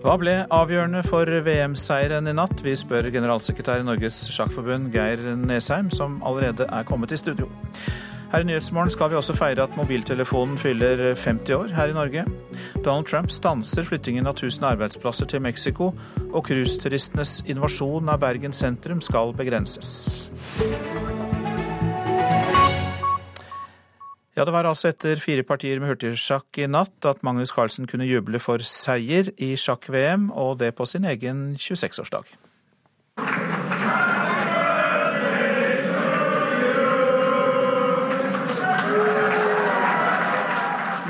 Hva ble avgjørende for VM-seieren i natt? Vi spør generalsekretær i Norges Sjakkforbund, Geir Nesheim, som allerede er kommet i studio. Her i Nyhetsmorgen skal vi også feire at mobiltelefonen fyller 50 år her i Norge. Donald Trump stanser flyttingen av 1000 arbeidsplasser til Mexico, og cruiseturistenes invasjon av Bergen sentrum skal begrenses. Ja, Det var altså etter fire partier med hurtigsjakk i natt at Magnus Carlsen kunne juble for seier i sjakk-VM, og det på sin egen 26-årsdag.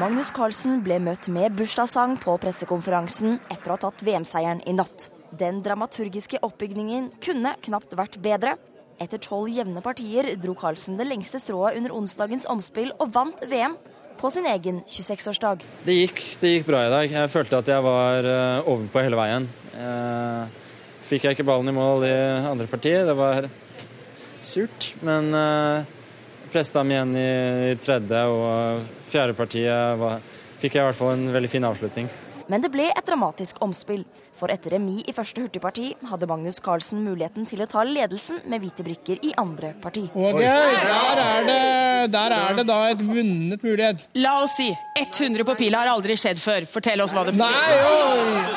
Magnus Carlsen ble møtt med bursdagssang på pressekonferansen etter å ha tatt VM-seieren i natt. Den dramaturgiske oppbygningen kunne knapt vært bedre, etter tolv jevne partier dro Carlsen det lengste strået under onsdagens omspill og vant VM på sin egen 26-årsdag. Det det gikk bra i dag. Jeg følte at jeg var uh, ovenpå hele veien. Uh, fikk jeg ikke ballen i mål i andre partiet. Det var surt. Men uh, pressa dem igjen i, i tredje, og fjerde partiet var, fikk jeg i hvert fall en veldig fin avslutning. Men det ble et dramatisk omspill. For etter remis i første hurtigparti hadde Magnus Carlsen muligheten til å ta ledelsen med hvite brikker i andre parti. Okay, der er, det, der er det da et vunnet mulighet. La oss si 100 på pila har aldri skjedd før. Fortell oss hva det betyr. Nei, jo.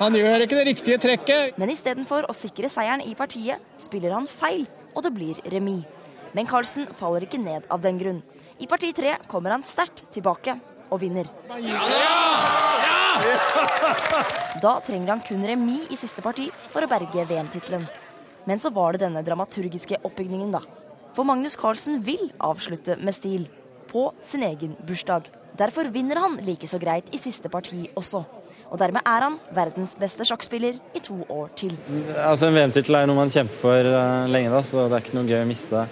Han gjør ikke det riktige trekket. Men istedenfor å sikre seieren i partiet, spiller han feil, og det blir remis. Men Carlsen faller ikke ned av den grunn. I parti tre kommer han sterkt tilbake og vinner. Ja, ja! Da trenger han kun remis i siste parti for å berge VM-tittelen. Men så var det denne dramaturgiske oppbygningen, da. For Magnus Carlsen vil avslutte med stil. På sin egen bursdag. Derfor vinner han like så greit i siste parti også. Og dermed er han verdens beste sjakkspiller i to år til. Altså En VM-tittel er noe man kjemper for uh, lenge, da, så det er ikke noe gøy å miste.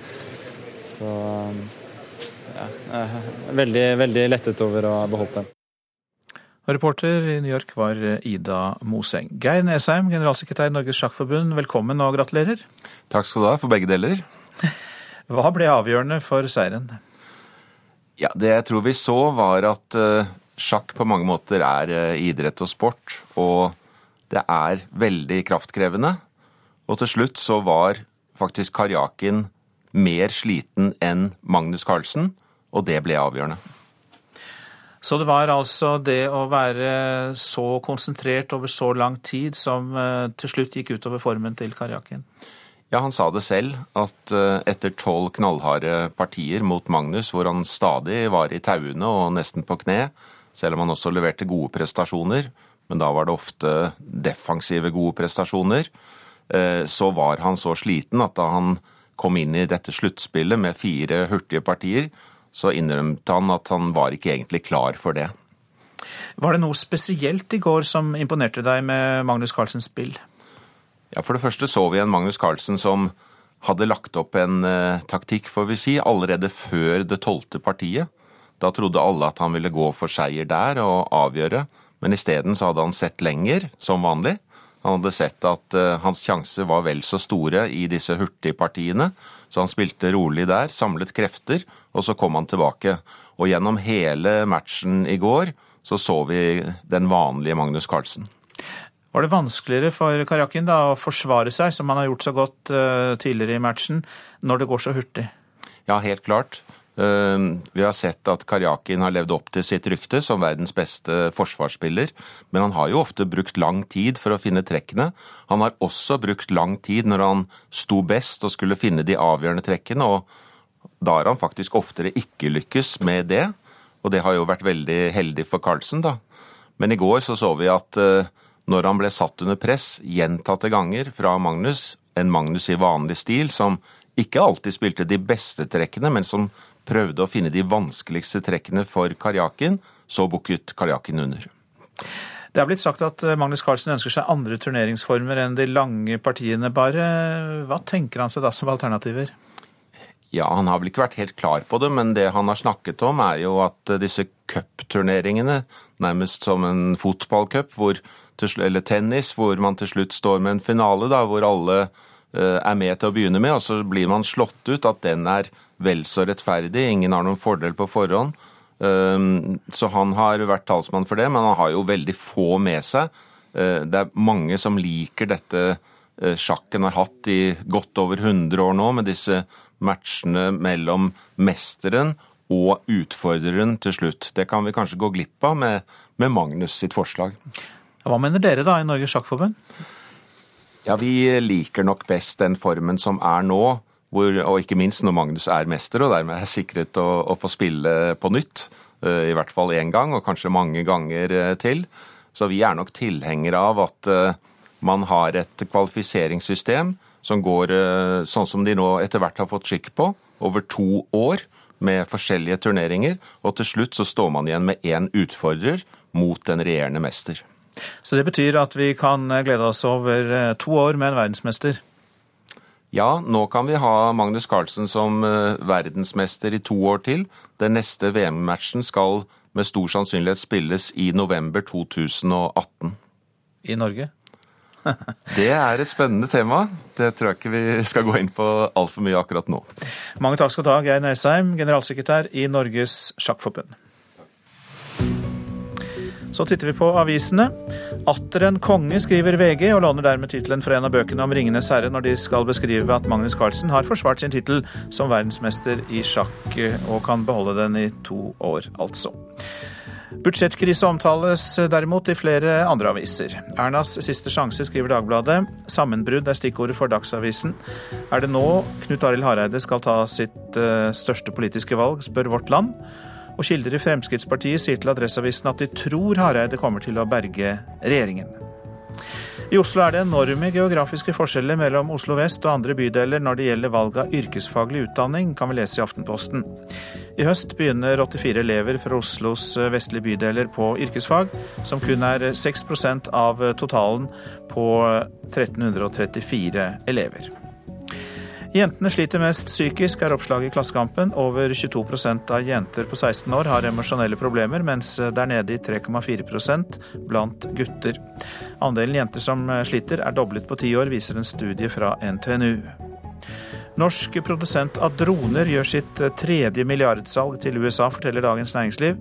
Så ja, jeg er veldig, veldig lettet over å ha beholdt den. Reporter i New York var Ida Moseng. Geir Nesheim, generalsekretær i Norges Sjakkforbund, velkommen og gratulerer. Takk skal du ha, for begge deler. Hva ble avgjørende for seieren? Ja, Det jeg tror vi så, var at uh, sjakk på mange måter er uh, idrett og sport. Og det er veldig kraftkrevende. Og til slutt så var faktisk Karjakin mer sliten enn Magnus Carlsen, og det ble avgjørende. Så det var altså det å være så konsentrert over så lang tid som eh, til slutt gikk utover formen til Karjakin? Ja, han sa det selv, at eh, etter tolv knallharde partier mot Magnus, hvor han stadig var i tauene og nesten på kne, selv om han også leverte gode prestasjoner, men da var det ofte defensive gode prestasjoner, eh, så var han så sliten at da han kom inn i dette sluttspillet med fire hurtige partier, så innrømte han at han var ikke egentlig klar for det. Var det noe spesielt i går som imponerte deg med Magnus Carlsens spill? Ja, For det første så vi en Magnus Carlsen som hadde lagt opp en uh, taktikk, får vi si, allerede før det tolvte partiet. Da trodde alle at han ville gå for seier der og avgjøre, men isteden så hadde han sett lenger, som vanlig. Han hadde sett at uh, hans sjanser var vel så store i disse hurtigpartiene, så han spilte rolig der, samlet krefter, og så kom han tilbake. Og gjennom hele matchen i går så så vi den vanlige Magnus Carlsen. Var det vanskeligere for Karjakin da å forsvare seg, som han har gjort så godt uh, tidligere i matchen, når det går så hurtig? Ja, helt klart. Uh, vi har sett at Karjakin har levd opp til sitt rykte som verdens beste forsvarsspiller, men han har jo ofte brukt lang tid for å finne trekkene. Han har også brukt lang tid når han sto best og skulle finne de avgjørende trekkene, og da har han faktisk oftere ikke lykkes med det, og det har jo vært veldig heldig for Carlsen, da. Men i går så så vi at uh, når han ble satt under press gjentatte ganger fra Magnus, en Magnus i vanlig stil, som ikke alltid spilte de beste trekkene, men som prøvde å finne de vanskeligste trekkene for Karjakin, så bukket Karjakin under. Det er blitt sagt at eh, Magnus Carlsen ønsker seg andre turneringsformer enn de lange partiene bare. Hva tenker han seg da som alternativer? Ja, Han har vel ikke vært helt klar på det, men det han har snakket om, er jo at eh, disse cupturneringene, nærmest som en fotballcup, eller tennis, hvor man til slutt står med en finale, da, hvor alle eh, er med til å begynne med, og så blir man slått ut, at den er vel så rettferdig. Ingen har noen fordel på forhånd. Ehm, så han har vært talsmann for det, men han har jo veldig få med seg Eh, det er mange som liker dette eh, sjakken har hatt i godt over 100 år nå, med disse matchene mellom mesteren og utfordreren til slutt. Det kan vi kanskje gå glipp av med, med Magnus sitt forslag. Hva mener dere da i Norges Sjakkforbund? Ja, vi liker nok best den formen som er nå, hvor, og ikke minst når Magnus er mester og dermed er sikret å, å få spille på nytt. eh, I hvert fall én gang, og kanskje mange ganger eh, til. Så vi er nok tilhengere av at eh, man har et kvalifiseringssystem som går sånn som de nå etter hvert har fått skikk på, over to år med forskjellige turneringer. Og til slutt så står man igjen med én utfordrer mot den regjerende mester. Så det betyr at vi kan glede oss over to år med en verdensmester. Ja, nå kan vi ha Magnus Carlsen som eh, verdensmester i to år til. Den neste VM-matchen skal med stor sannsynlighet spilles i november 2018. I Norge? Det er et spennende tema. Det tror jeg ikke vi skal gå inn på altfor mye akkurat nå. Mange takk skal du ha, Geir Nesheim, generalsekretær i Norges Sjakkforbund. Så titter vi på avisene. Atter en konge, skriver VG, og låner dermed tittelen fra en av bøkene om Ringenes herre når de skal beskrive at Magnus Carlsen har forsvart sin tittel som verdensmester i sjakk, og kan beholde den i to år, altså. Budsjettkrise omtales derimot i flere andre aviser. Ernas siste sjanse, skriver Dagbladet. Sammenbrudd er stikkordet for Dagsavisen. Er det nå Knut Arild Hareide skal ta sitt eh, største politiske valg, spør Vårt Land. Og kilder i Fremskrittspartiet sier til Adresseavisen at de tror Hareide kommer til å berge regjeringen. I Oslo er det enorme geografiske forskjeller mellom Oslo vest og andre bydeler når det gjelder valg av yrkesfaglig utdanning, kan vi lese i Aftenposten. I høst begynner 84 elever fra Oslos vestlige bydeler på yrkesfag, som kun er 6% av totalen på 1334 elever. Jentene sliter mest psykisk, er oppslaget i Klassekampen. Over 22% av jenter på 16 år har emosjonelle problemer, mens det er nede i 3,4% blant gutter. Andelen jenter som sliter er doblet på ti år, viser en studie fra NTNU. Norsk produsent av droner gjør sitt tredje milliardsalg til USA, forteller Dagens Næringsliv.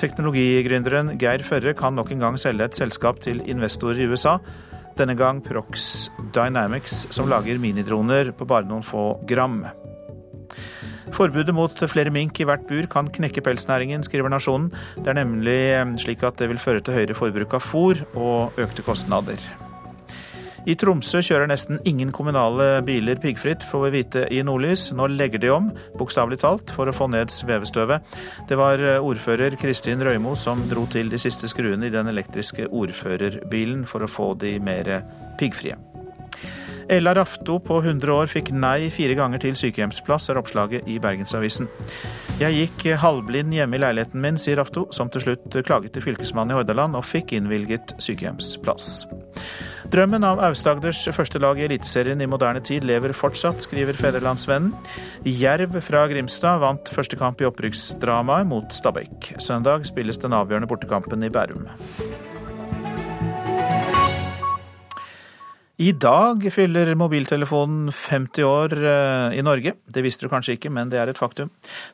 Teknologigründeren Geir Førre kan nok en gang selge et selskap til investorer i USA. Denne gang Prox Dynamics, som lager minidroner på bare noen få gram. Forbudet mot flere mink i hvert bur kan knekke pelsnæringen, skriver Nasjonen. Det er nemlig slik at det vil føre til høyere forbruk av fôr og økte kostnader. I Tromsø kjører nesten ingen kommunale biler piggfritt, får vi vite i Nordlys. Nå legger de om, bokstavelig talt, for å få ned svevestøvet. Det var ordfører Kristin Røymo som dro til de siste skruene i den elektriske ordførerbilen for å få de mer piggfrie. Ella Rafto på 100 år fikk nei fire ganger til sykehjemsplass, er oppslaget i Bergensavisen. Jeg gikk halvblind hjemme i leiligheten min, sier Rafto, som til slutt klaget til fylkesmannen i Hordaland og fikk innvilget sykehjemsplass. Drømmen av Aust-Agders første lag i Eliteserien i moderne tid lever fortsatt, skriver Federlandsvennen. Jerv fra Grimstad vant første kamp i opprykksdramaet mot Stabæk. Søndag spilles den avgjørende bortekampen i Bærum. I dag fyller mobiltelefonen 50 år i Norge. Det visste du kanskje ikke, men det er et faktum.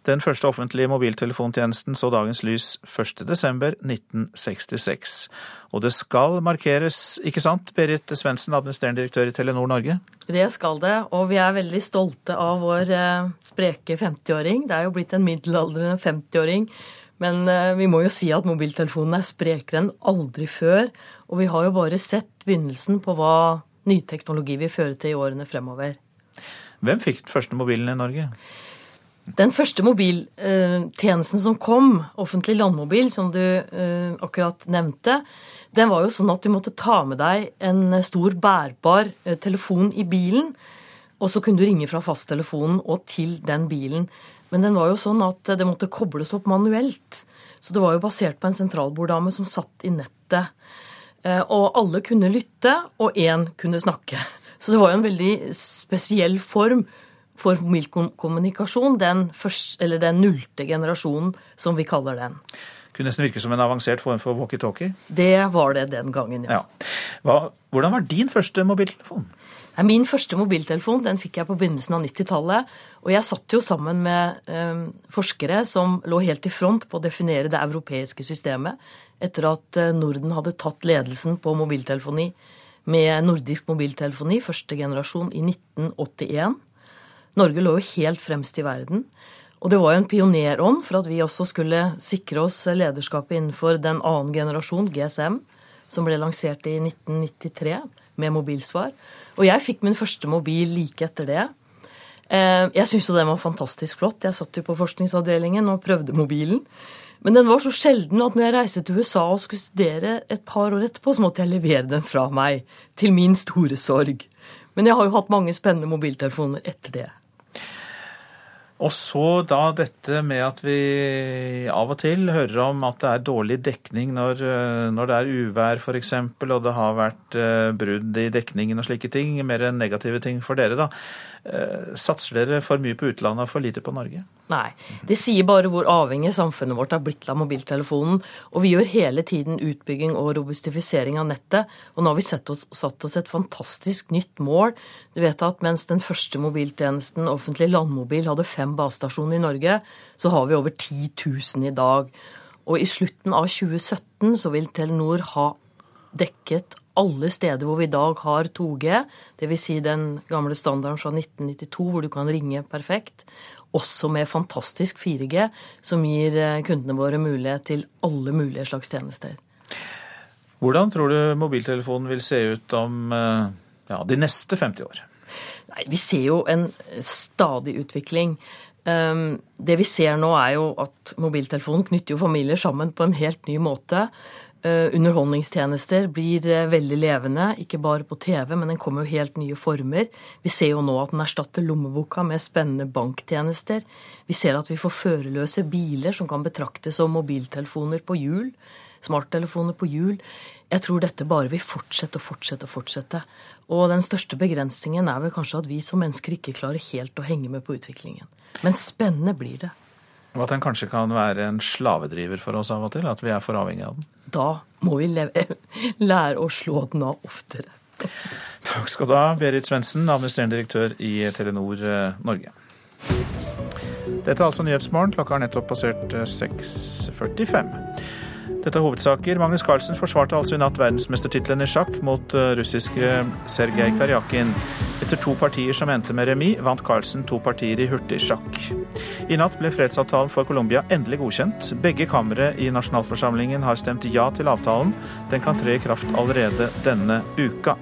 Den første offentlige mobiltelefontjenesten så dagens lys 1.12.1966. Og det skal markeres, ikke sant, Berit Svendsen, administrerende direktør i Telenor Norge? Det skal det, og vi er veldig stolte av vår spreke 50-åring. Det er jo blitt en middelaldrende 50-åring. Men vi må jo si at mobiltelefonen er sprekere enn aldri før. Og vi har jo bare sett begynnelsen på hva ny teknologi vil føre til i årene fremover. Hvem fikk den første mobilen i Norge? Den første mobiltjenesten som kom, offentlig landmobil, som du akkurat nevnte, den var jo sånn at du måtte ta med deg en stor bærbar telefon i bilen. Og så kunne du ringe fra fasttelefonen og til den bilen. Men den var jo sånn at det måtte kobles opp manuelt. Så det var jo basert på en sentralborddame som satt i nettet. Og alle kunne lytte, og én kunne snakke. Så det var jo en veldig spesiell form for mobilkommunikasjon, den, første, eller den nullte generasjonen, som vi kaller den. Kunne nesten virke som en avansert form for walkietalkie? Det var det den gangen, ja. ja. Hva, hvordan var din første mobiltelefon? Min første mobiltelefon den fikk jeg på begynnelsen av 90-tallet. Og jeg satt jo sammen med eh, forskere som lå helt i front på å definere det europeiske systemet. Etter at eh, Norden hadde tatt ledelsen på mobiltelefoni med nordisk mobiltelefoni, første generasjon, i 1981. Norge lå jo helt fremst i verden. Og det var jo en pionerånd for at vi også skulle sikre oss lederskapet innenfor den annen generasjon, GSM, som ble lansert i 1993 med mobilsvar. Og jeg fikk min første mobil like etter det. Eh, jeg syntes jo den var fantastisk flott. Jeg satt jo på forskningsavdelingen og prøvde mobilen. Men den var så sjelden at når jeg reiste til USA og skulle studere et par år etterpå, så måtte jeg levere den fra meg. Til min store sorg. Men jeg har jo hatt mange spennende mobiltelefoner etter det. Og så da dette med at vi av og til hører om at det er dårlig dekning når, eh, når det er uvær f.eks., og det har vært eh, brudd i dekningen og slike ting. Mer negative ting for dere, da. Eh, satser dere for mye på utlandet og for lite på Norge? Nei. Det sier bare hvor avhengig samfunnet vårt har blitt av mobiltelefonen. Og vi gjør hele tiden utbygging og robustifisering av nettet. Og nå har vi oss, satt oss et fantastisk nytt mål. Du vet at mens den første mobiltjenesten, offentlig landmobil, hadde fem basestasjoner i Norge, så har vi over 10 000 i dag. Og i slutten av 2017 så vil Telenor ha dekket alle steder hvor vi i dag har 2G, dvs. Si den gamle standarden fra 1992 hvor du kan ringe perfekt, også med fantastisk 4G, som gir eh, kundene våre mulighet til alle mulige slags tjenester. Hvordan tror du mobiltelefonen vil se ut om eh, ja, de neste 50 år? Nei, Vi ser jo en stadig utvikling. Ehm, det vi ser nå, er jo at mobiltelefonen knytter jo familier sammen på en helt ny måte. Eh, underholdningstjenester blir eh, veldig levende, ikke bare på TV, men den kommer jo helt nye former. Vi ser jo nå at den erstatter lommeboka med spennende banktjenester. Vi ser at vi får førerløse biler som kan betraktes som mobiltelefoner på hjul. Smarttelefoner på hjul. Jeg tror dette bare vil fortsette og fortsette og fortsette. Og den største begrensningen er vel kanskje at vi som mennesker ikke klarer helt å henge med på utviklingen. Men spennende blir det. Og at den kanskje kan være en slavedriver for oss av og til? At vi er for avhengig av den? Da må vi lære å slå den av oftere. Takk skal du ha, Berit Svendsen, administrerende direktør i Telenor eh, Norge. Dette er altså Nyhetsmorgen. Klokka har nettopp passert 6.45. Dette er hovedsaker. Magnus Carlsen forsvarte altså i natt verdensmestertittelen i sjakk mot eh, russiske Sergej Karjakin. Etter to partier som endte med remis, vant Carlsen to partier i hurtigsjakk. I natt ble fredsavtalen for Colombia endelig godkjent. Begge kamre i nasjonalforsamlingen har stemt ja til avtalen. Den kan tre i kraft allerede denne uka.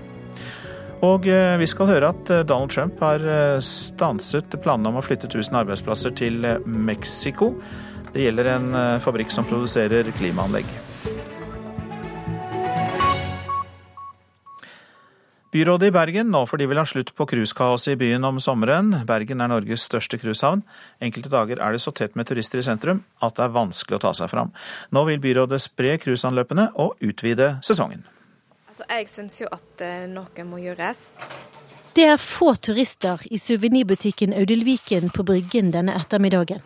Og eh, vi skal høre at eh, Donald Trump har stanset planene om å flytte 1000 arbeidsplasser til Mexico. Det gjelder en eh, fabrikk som produserer klimaanlegg. Byrådet i Bergen nå for de vil ha slutt på cruisekaoset i byen om sommeren. Bergen er Norges største cruisehavn. Enkelte dager er det så tett med turister i sentrum at det er vanskelig å ta seg fram. Nå vil byrådet spre cruiseanløpene og utvide sesongen. Altså, jeg syns jo at eh, noe må gjøres. Det er få turister i suvenirbutikken Audilviken på Bryggen denne ettermiddagen.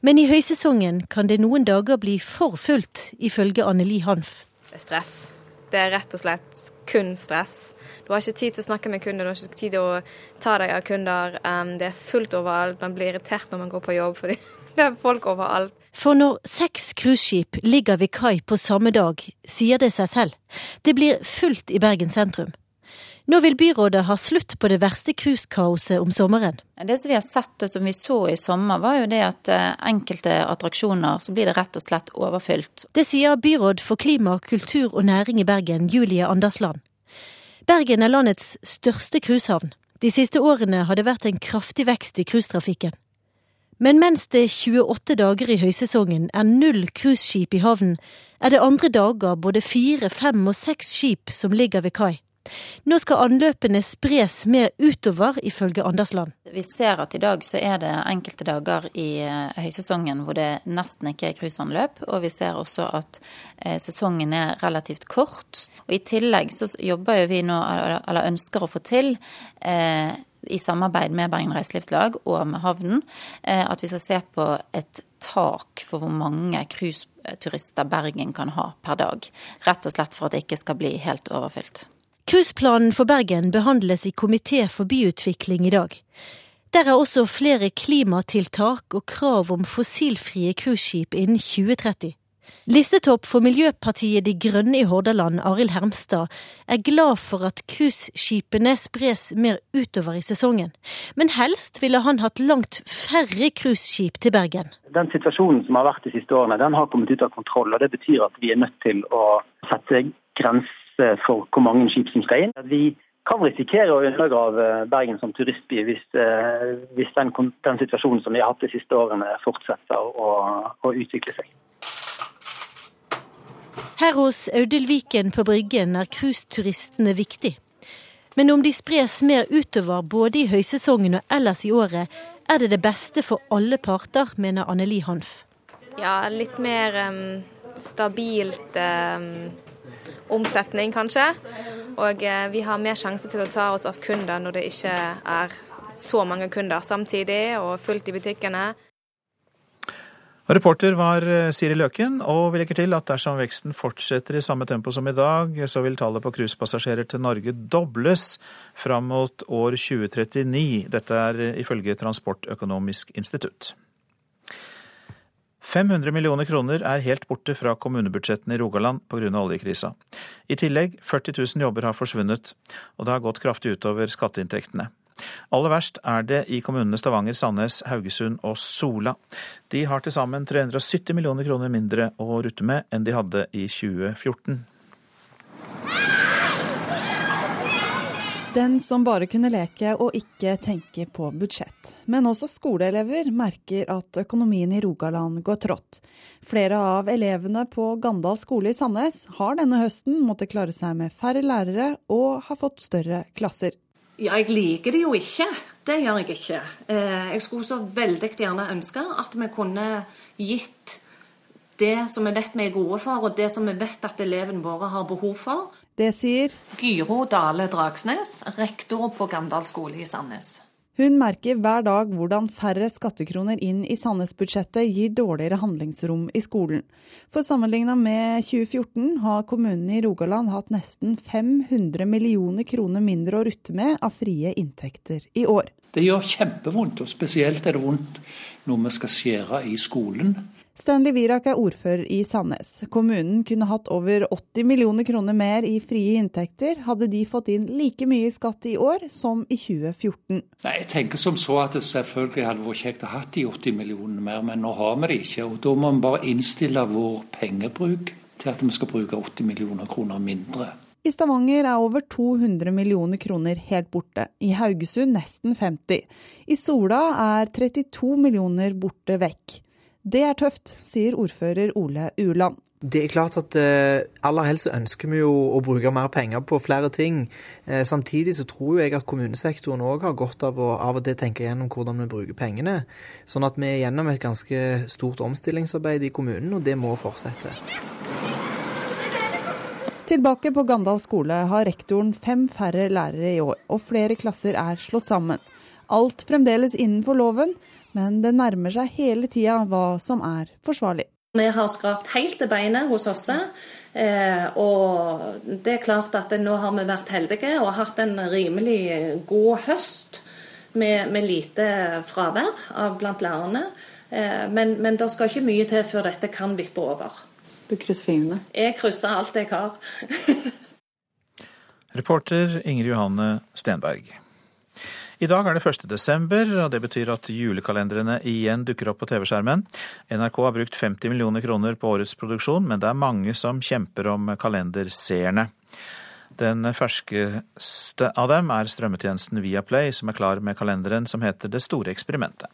Men i høysesongen kan det noen dager bli for fullt, ifølge Anneli Hanf. Det er stress. Det er rett og slett kun stress. Du har ikke tid til å snakke med kunder, du har ikke tid til å ta deg av kunder. Det er fullt overalt. Man blir irritert når man går på jobb, fordi det er folk overalt. For når seks cruiseskip ligger ved kai på samme dag, sier det seg selv. Det blir fullt i Bergen sentrum. Nå vil byrådet ha slutt på det verste cruisekaoset om sommeren. Det som vi har sett og som vi så i sommer, var jo det at eh, enkelte attraksjoner så blir det rett og slett overfylt. Det sier byråd for klima, kultur og næring i Bergen, Julie Andersland. Bergen er landets største cruisehavn. De siste årene har det vært en kraftig vekst i cruisetrafikken. Men mens det er 28 dager i høysesongen er null cruiseskip i havnen, er det andre dager både fire, fem og seks skip som ligger ved kai. Nå skal anløpene spres mer utover, ifølge Andersland. Vi ser at i dag så er det enkelte dager i eh, høysesongen hvor det nesten ikke er cruiseanløp. Og vi ser også at eh, sesongen er relativt kort. Og I tillegg så jobber jo vi nå, eller ønsker å få til, eh, i samarbeid med Bergen Reiselivslag og med havnen, at vi skal se på et tak for hvor mange cruiseturister Bergen kan ha per dag. Rett og slett for at det ikke skal bli helt overfylt. Cruiseplanen for Bergen behandles i Komité for byutvikling i dag. Der er også flere klimatiltak og krav om fossilfrie cruiseskip innen 2030. Listetopp for Miljøpartiet De Grønne i Hordaland, Arild Hermstad, er glad for at cruiseskipene spres mer utover i sesongen. Men helst ville han hatt langt færre cruiseskip til Bergen. Den situasjonen som har vært de siste årene, den har kommet ut av kontroll. og Det betyr at vi er nødt til å sette grenser for hvor mange skip som skal inn. Vi kan risikere å undergrave Bergen som turistby hvis, eh, hvis den, den, situasjonen som vi har hatt de siste årene fortsetter å, å utvikle seg. Her hos Audhild Viken på Bryggen er cruiseturistene viktig. Men om de spres mer utover både i høysesongen og ellers i året, er det det beste for alle parter, mener Anneli Hanf. Ja, litt mer um, stabilt um, omsetning, kanskje. Og uh, vi har mer sjanse til å ta oss av kunder når det ikke er så mange kunder samtidig og fullt i butikkene. Reporter var eh, Siri Løken, og vi legger til at dersom veksten fortsetter i samme tempo som i dag, så vil tallet på cruisepassasjerer til Norge dobles fram mot år 2039. Dette er eh, ifølge Transportøkonomisk institutt. 500 millioner kroner er helt borte fra kommunebudsjettene i Rogaland pga. oljekrisa. I tillegg 40 000 jobber har forsvunnet, og det har gått kraftig utover skatteinntektene. Aller verst er det i kommunene Stavanger, Sandnes, Haugesund og Sola. De har til sammen 370 millioner kroner mindre å rutte med enn de hadde i 2014. Den som bare kunne leke og ikke tenke på budsjett. Men også skoleelever merker at økonomien i Rogaland går trått. Flere av elevene på Gandal skole i Sandnes har denne høsten måttet klare seg med færre lærere og har fått større klasser. Ja, jeg liker det jo ikke. Det gjør jeg ikke. Eh, jeg skulle så veldig gjerne ønske at vi kunne gitt det som vi vet vi er gode for, og det som vi vet at elevene våre har behov for. Det sier Gyro Dale Dragsnes, rektor på Gandal skole i Sandnes. Hun merker hver dag hvordan færre skattekroner inn i Sandnes-budsjettet gir dårligere handlingsrom i skolen. For sammenligna med 2014 har kommunene i Rogaland hatt nesten 500 millioner kroner mindre å rutte med av frie inntekter i år. Det gjør kjempevondt, og spesielt er det vondt når vi skal skjære i skolen. Stanley Virak er ordfører i Sandnes. Kommunen kunne hatt over 80 millioner kroner mer i frie inntekter, hadde de fått inn like mye skatt i år som i 2014. Nei, jeg tenker som så at det selvfølgelig hadde vært kjekt å ha de 80 millionene mer, men nå har vi det ikke. og Da må vi bare innstille vår pengebruk til at vi skal bruke 80 millioner kroner mindre. I Stavanger er over 200 millioner kroner helt borte, i Haugesund nesten 50. I Sola er 32 millioner borte vekk. Det er tøft, sier ordfører Ole Uland. Det er klart at eh, aller helst ønsker vi jo å bruke mer penger på flere ting. Eh, samtidig så tror jeg at kommunesektoren òg har godt av å av og til tenke gjennom hvordan vi bruker pengene. Sånn at vi er gjennom et ganske stort omstillingsarbeid i kommunen, og det må fortsette. Tilbake på Gandal skole har rektoren fem færre lærere i år, og flere klasser er slått sammen. Alt fremdeles innenfor loven, men det nærmer seg hele tida hva som er forsvarlig. Vi har skrapt helt til beinet hos oss. Eh, og det er klart at nå har vi vært heldige og hatt en rimelig god høst med, med lite fravær av blant lærerne. Eh, men, men det skal ikke mye til før dette kan vippe over. Du krysser fingrene? Jeg krysser alt jeg har. Reporter Ingrid Johanne Stenberg. I dag er det 1. desember, og det betyr at julekalenderne igjen dukker opp på TV-skjermen. NRK har brukt 50 millioner kroner på årets produksjon, men det er mange som kjemper om kalenderseerne. Den ferskeste av dem er strømmetjenesten Viaplay, som er klar med kalenderen som heter Det store eksperimentet.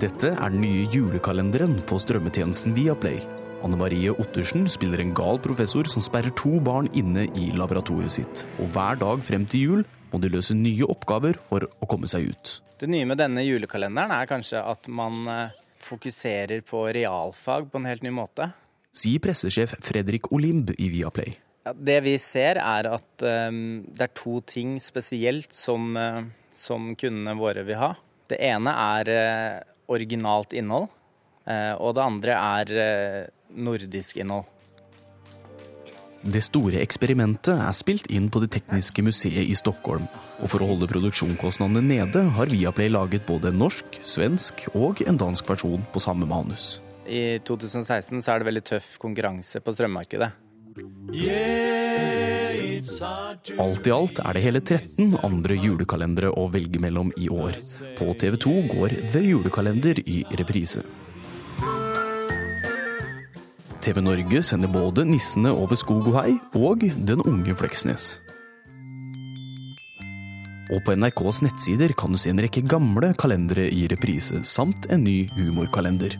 Dette er den nye julekalenderen på strømmetjenesten Viaplay. Anne Marie Ottersen spiller en gal professor som sperrer to barn inne i laboratoriet sitt. Og hver dag frem til jul må de løse nye oppgaver for å komme seg ut. Det nye med denne julekalenderen er kanskje at man eh, fokuserer på realfag på en helt ny måte. Sier pressesjef Fredrik Olimb i Viaplay. Ja, det vi ser er at um, det er to ting spesielt som, uh, som kundene våre vil ha. Det ene er uh, originalt innhold. Uh, og det andre er nordisk innhold. Det store eksperimentet er spilt inn på Det tekniske museet i Stockholm. Og for å holde produksjonskostnadene nede, har Viaplay laget både en norsk, svensk og en dansk versjon på samme manus. I 2016 så er det veldig tøff konkurranse på strømmarkedet. Alt i alt er det hele 13 andre julekalendere å velge mellom i år. På TV 2 går The Julekalender i reprise. TV Norge sender både 'Nissene over skog og hei' og 'Den unge Fleksnes'. Og på NRKs nettsider kan du se en rekke gamle kalendere i reprise, samt en ny humorkalender.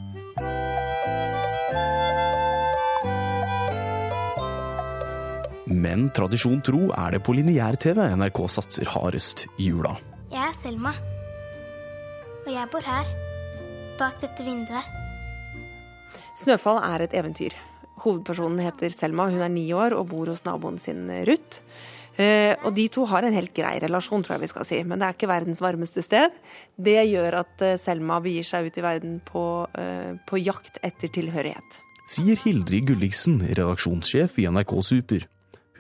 Men tradisjon tro er det på lineær-TV NRK satser hardest i jula. Jeg er Selma. Og jeg bor her. Bak dette vinduet. 'Snøfall' er et eventyr. Hovedpersonen heter Selma, hun er ni år og bor hos naboen sin Ruth. Eh, og de to har en helt grei relasjon, tror jeg vi skal si. Men det er ikke verdens varmeste sted. Det gjør at eh, Selma begir seg ut i verden på, eh, på jakt etter tilhørighet. Sier Hildrid Gulliksen, redaksjonssjef i NRK Super.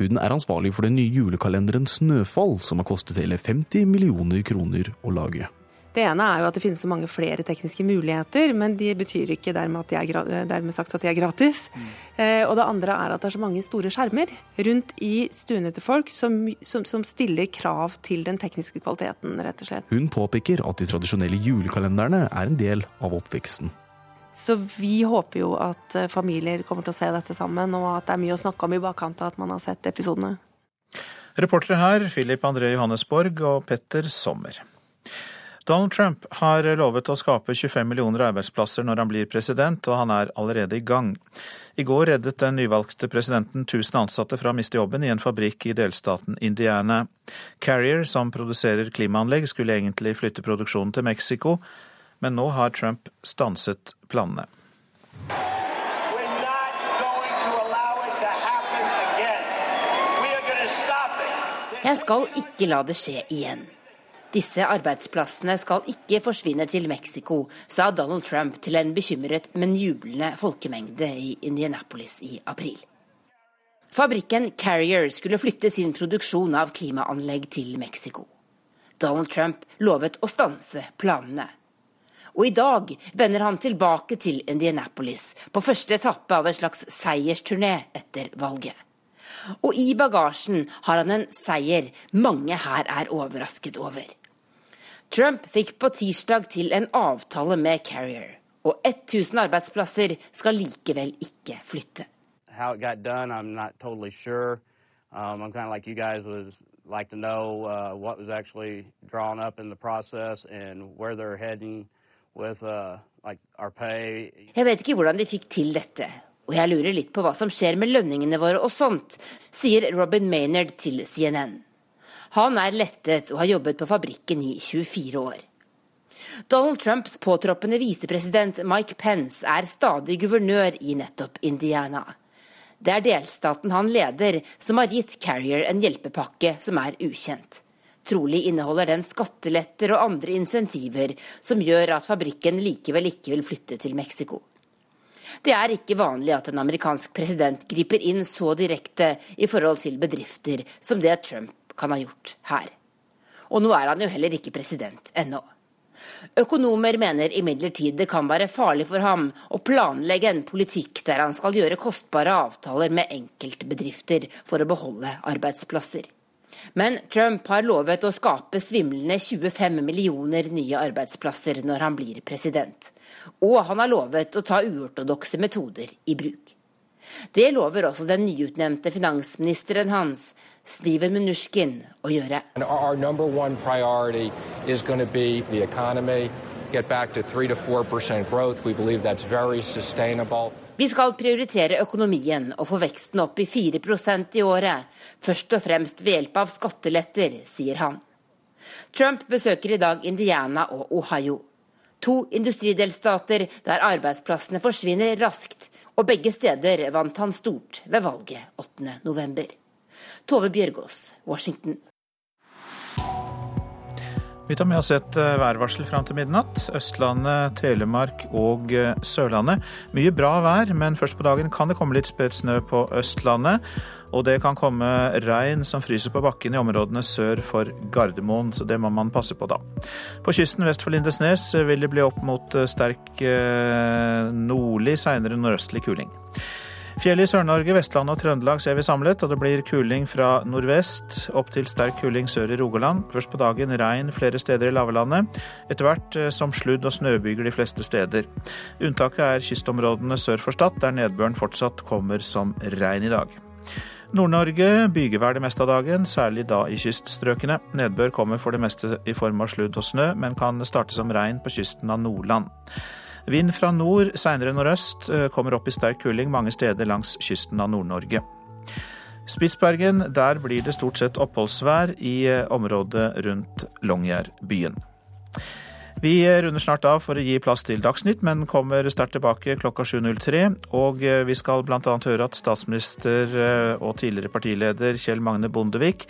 Hun er ansvarlig for den nye julekalenderen Snøfall, som har kostet hele 50 millioner kroner å lage. Det ene er jo at det finnes så mange flere tekniske muligheter, men de betyr ikke dermed, de er, dermed sagt at de er gratis. Mm. Eh, og det andre er at det er så mange store skjermer rundt i stuene til folk som, som, som, stiller krav til den tekniske kvaliteten, rett og slett. Hun påpeker at de tradisjonelle julekalenderne er en del av oppveksten. Så vi håper jo at eh, familier kommer til å se dette sammen, og at det er mye å snakke om i bakkant av at man har sett episodene. Reportere her Philip André Johannesborg og Petter Sommer. Donald Trump har lovet å skape 25 millioner arbeidsplasser når han blir president, og han er allerede i gang. I går reddet den nyvalgte presidenten 1000 ansatte fra å miste jobben i en fabrikk i delstaten Indiana. Carrier, som produserer klimaanlegg, skulle egentlig flytte produksjonen til Mexico, men nå har Trump stanset planene. Jeg skal ikke la det skje igjen. Disse arbeidsplassene skal ikke forsvinne til Mexico, sa Donald Trump til en bekymret, men jublende folkemengde i Indianapolis i april. Fabrikken Carrier skulle flytte sin produksjon av klimaanlegg til Mexico. Donald Trump lovet å stanse planene. Og i dag vender han tilbake til Indianapolis på første etappe av en slags seiersturné etter valget. Og i bagasjen har han en seier mange her er overrasket over. Trump fikk på tirsdag til en avtale med Carrier, og 1000 arbeidsplasser skal likevel ikke flytte. Done, totally sure. um, like like to know uh, what was actually drawn up in the process and where they're heading with uh, like our pay. Jeg vet ikke hvordan de fikk til dette, og jeg lurer litt på hva som skjer med lønningene våre og sånt, sier Robin Maynard til CNN. Han er lettet og har jobbet på fabrikken i 24 år. Donald Trumps påtroppende visepresident Mike Pence er stadig guvernør i nettopp Indiana. Det er delstaten han leder som har gitt Carrier en hjelpepakke som er ukjent. Trolig inneholder den skatteletter og andre insentiver som gjør at fabrikken likevel ikke vil flytte til Mexico. Det er ikke vanlig at en amerikansk president griper inn så direkte i forhold til bedrifter som det Trump kan ha gjort her. Og nå er han jo heller ikke president ennå. Økonomer mener imidlertid det kan være farlig for ham å planlegge en politikk der han skal gjøre kostbare avtaler med enkeltbedrifter for å beholde arbeidsplasser. Men Trump har lovet å skape svimlende 25 millioner nye arbeidsplasser når han blir president. Og han har lovet å ta uortodokse metoder i bruk. Det lover også den nyutnevnte finansministeren hans, Steven Mnuchin, å gjøre. Vi skal prioritere økonomien og få veksten opp i 4% i året, først og fremst ved hjelp av skatteletter, sier han. Trump besøker i dag Indiana og Ohio. To industridelstater der arbeidsplassene forsvinner raskt og begge steder vant han stort ved valget 8.11. Tove Bjørgaas, Washington. Vi tar med oss et eh, værvarsel fram til midnatt. Østlandet, Telemark og eh, Sørlandet. Mye bra vær, men først på dagen kan det komme litt spredt snø på Østlandet. Og det kan komme regn som fryser på bakken i områdene sør for Gardermoen, så det må man passe på da. På kysten vest for Lindesnes vil det bli opp mot sterk nordlig, seinere nordøstlig kuling. Fjellet i Sør-Norge, Vestlandet og Trøndelag ser vi samlet, og det blir kuling fra nordvest opp til sterk kuling sør i Rogaland. Først på dagen regn flere steder i lavlandet, etter hvert eh, som sludd- og snøbyger de fleste steder. Unntaket er kystområdene sør for Stad, der nedbøren fortsatt kommer som regn i dag. Nord-Norge bygevær det meste av dagen, særlig da i kyststrøkene. Nedbør kommer for det meste i form av sludd og snø, men kan starte som regn på kysten av Nordland. Vind fra nord, seinere nordøst, eh, kommer opp i sterk kuling mange steder langs kysten av Nord-Norge. Spitsbergen, der blir det stort sett oppholdsvær i eh, området rundt Longyearbyen. Vi runder snart av for å gi plass til Dagsnytt, men kommer sterkt tilbake klokka 7.03. Og eh, vi skal bl.a. høre at statsminister eh, og tidligere partileder Kjell Magne Bondevik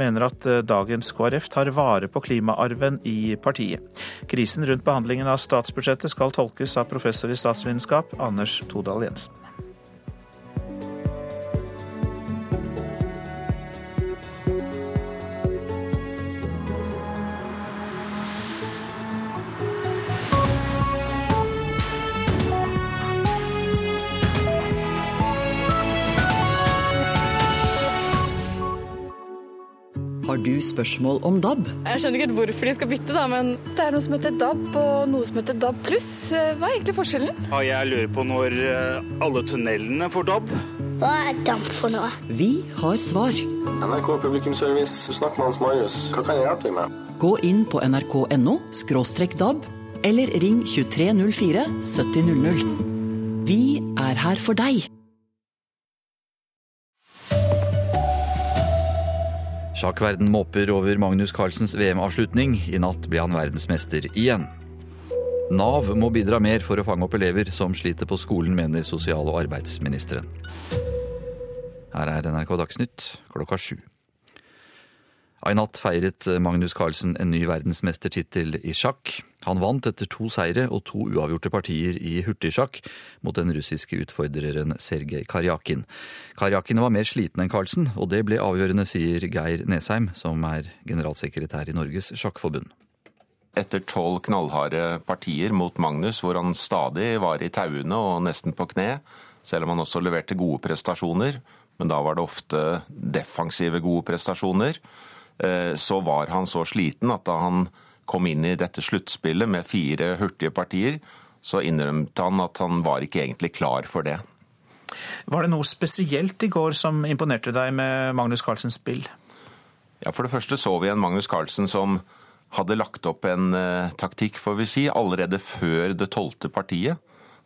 mener at eh, dagens KrF tar vare på klimaarven i partiet. Krisen rundt behandlingen av statsbudsjettet skal tolkes av professor i statsvitenskap Anders Todal Jensen. Du spørsmål om DAB? Jeg skjønner ikke helt hvorfor de skal bytte, da, men det er noe som heter DAB og noe som heter DAB pluss. Hva er egentlig forskjellen? Ja, jeg lurer på når eh, alle tunnelene får DAB. Hva er DAB for noe? Vi har svar. NRK Publikumsservice, snakk med Hans Marius. Hva kan jeg hjelpe deg med? Gå inn på nrk.no DAB, eller ring 2304 7000. Vi er her for deg. Sjakkverden måper over Magnus Carlsens VM-avslutning. I natt ble han verdensmester igjen. Nav må bidra mer for å fange opp elever som sliter på skolen, mener sosial- og arbeidsministeren. Her er NRK Dagsnytt klokka sju. I natt feiret Magnus Carlsen en ny verdensmestertittel i sjakk. Han vant etter to seire og to uavgjorte partier i hurtigsjakk mot den russiske utfordreren Sergej Karjakin. Karjakin var mer sliten enn Carlsen, og det ble avgjørende, sier Geir Nesheim, som er generalsekretær i Norges sjakkforbund. Etter tolv knallharde partier mot Magnus, hvor han stadig var i tauene og nesten på kne, selv om han også leverte gode prestasjoner, men da var det ofte defensive gode prestasjoner, så var han så sliten at da han kom inn i dette sluttspillet med fire hurtige partier, så innrømte han at han var ikke egentlig klar for det. Var det noe spesielt i går som imponerte deg med Magnus Carlsens spill? Ja, For det første så vi en Magnus Carlsen som hadde lagt opp en uh, taktikk, får vi si, allerede før det tolvte partiet.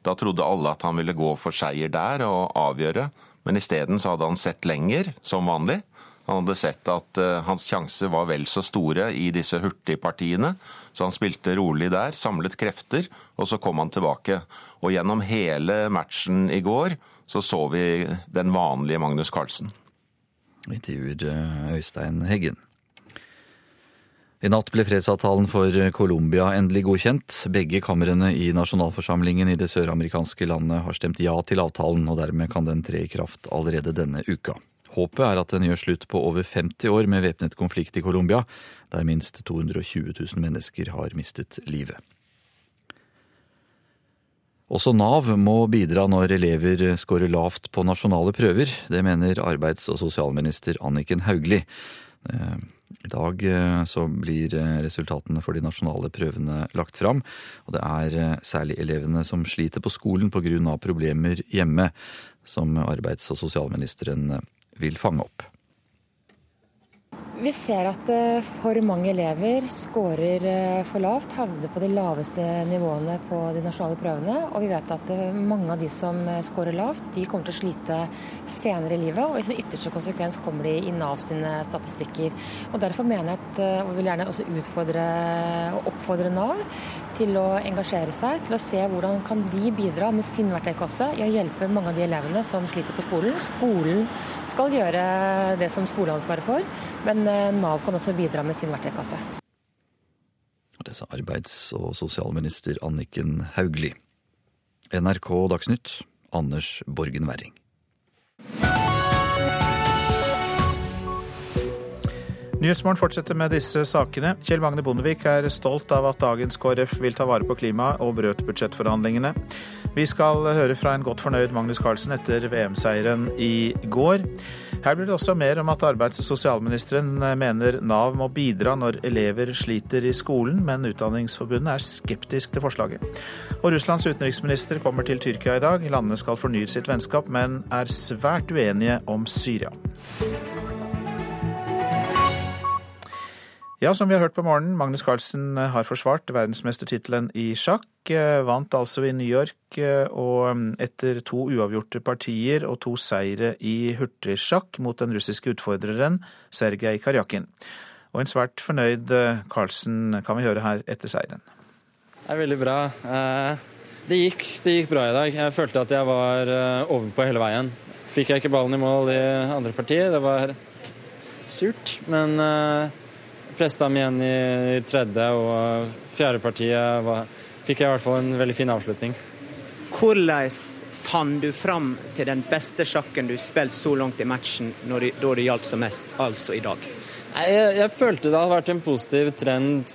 Da trodde alle at han ville gå for seier der og avgjøre, men isteden så hadde han sett lenger, som vanlig. Han hadde sett at uh, hans sjanser var vel så store i disse hurtigpartiene, så han spilte rolig der, samlet krefter, og så kom han tilbake. Og gjennom hele matchen i går så så vi den vanlige Magnus Carlsen. Intervjuer eh, Øystein Heggen. I natt ble fredsavtalen for Colombia endelig godkjent. Begge kamrene i nasjonalforsamlingen i det søramerikanske landet har stemt ja til avtalen, og dermed kan den tre i kraft allerede denne uka. Håpet er at den gjør slutt på over 50 år med væpnet konflikt i Colombia, der minst 220 000 mennesker har mistet livet. Også Nav må bidra når elever scorer lavt på nasjonale prøver. Det mener arbeids- og sosialminister Anniken Hauglie. Eh, I dag eh, så blir eh, resultatene for de nasjonale prøvene lagt fram. Og det er særlig elevene som sliter på skolen pga. problemer hjemme, som arbeids- og sosialministeren vil fange opp. Vi ser at eh, for mange elever scorer eh, for lavt, havner på de laveste nivåene på de nasjonale prøvene. Og vi vet at eh, mange av de som scorer lavt, de kommer til å slite senere i livet. Og i sin ytterste konsekvens kommer de i Nav sine statistikker. Og Derfor mener jeg at, og vil gjerne også utfordre og oppfordre Nav til å engasjere seg, til å se hvordan kan de bidra med sin verktøykasse i å hjelpe mange av de elevene som sliter på skolen. Skolen skal gjøre det som skoleansvaret for, men Nav kan også bidra med sin verktøykasse. Det sa arbeids- og sosialminister Anniken Hauglie. NRK Dagsnytt, Anders Borgen Werring. Nyhetsmorgen fortsetter med disse sakene. Kjell Magne Bondevik er stolt av at dagens KrF vil ta vare på klimaet og brøt budsjettforhandlingene. Vi skal høre fra en godt fornøyd Magnus Carlsen etter VM-seieren i går. Her blir det også mer om at arbeids- og sosialministeren mener Nav må bidra når elever sliter i skolen, men Utdanningsforbundet er skeptisk til forslaget. Og Russlands utenriksminister kommer til Tyrkia i dag. Landene skal fornye sitt vennskap, men er svært uenige om Syria. Ja, som vi har hørt på morgenen, Magnus Carlsen eh, har forsvart verdensmestertittelen i sjakk. Eh, vant altså i New York, eh, og mm, etter to uavgjorte partier og to seire i hurtigsjakk mot den russiske utfordreren Sergej Karjakin. Og en svært fornøyd Carlsen kan vi høre her etter seieren. Det er veldig bra. Det gikk, det gikk bra i dag. Jeg følte at jeg var ovenpå hele veien. Fikk jeg ikke ballen i mål i andre partiet. Det var surt, men pressa dem igjen i, tredje, og fjerdepartiet var, fikk jeg i hvert fall en veldig fin avslutning. Hvordan fant du fram til den beste sjakken du spilte så langt i matchen når det, da det gjaldt som mest, altså i dag? Jeg, jeg, følte det hadde vært en positiv trend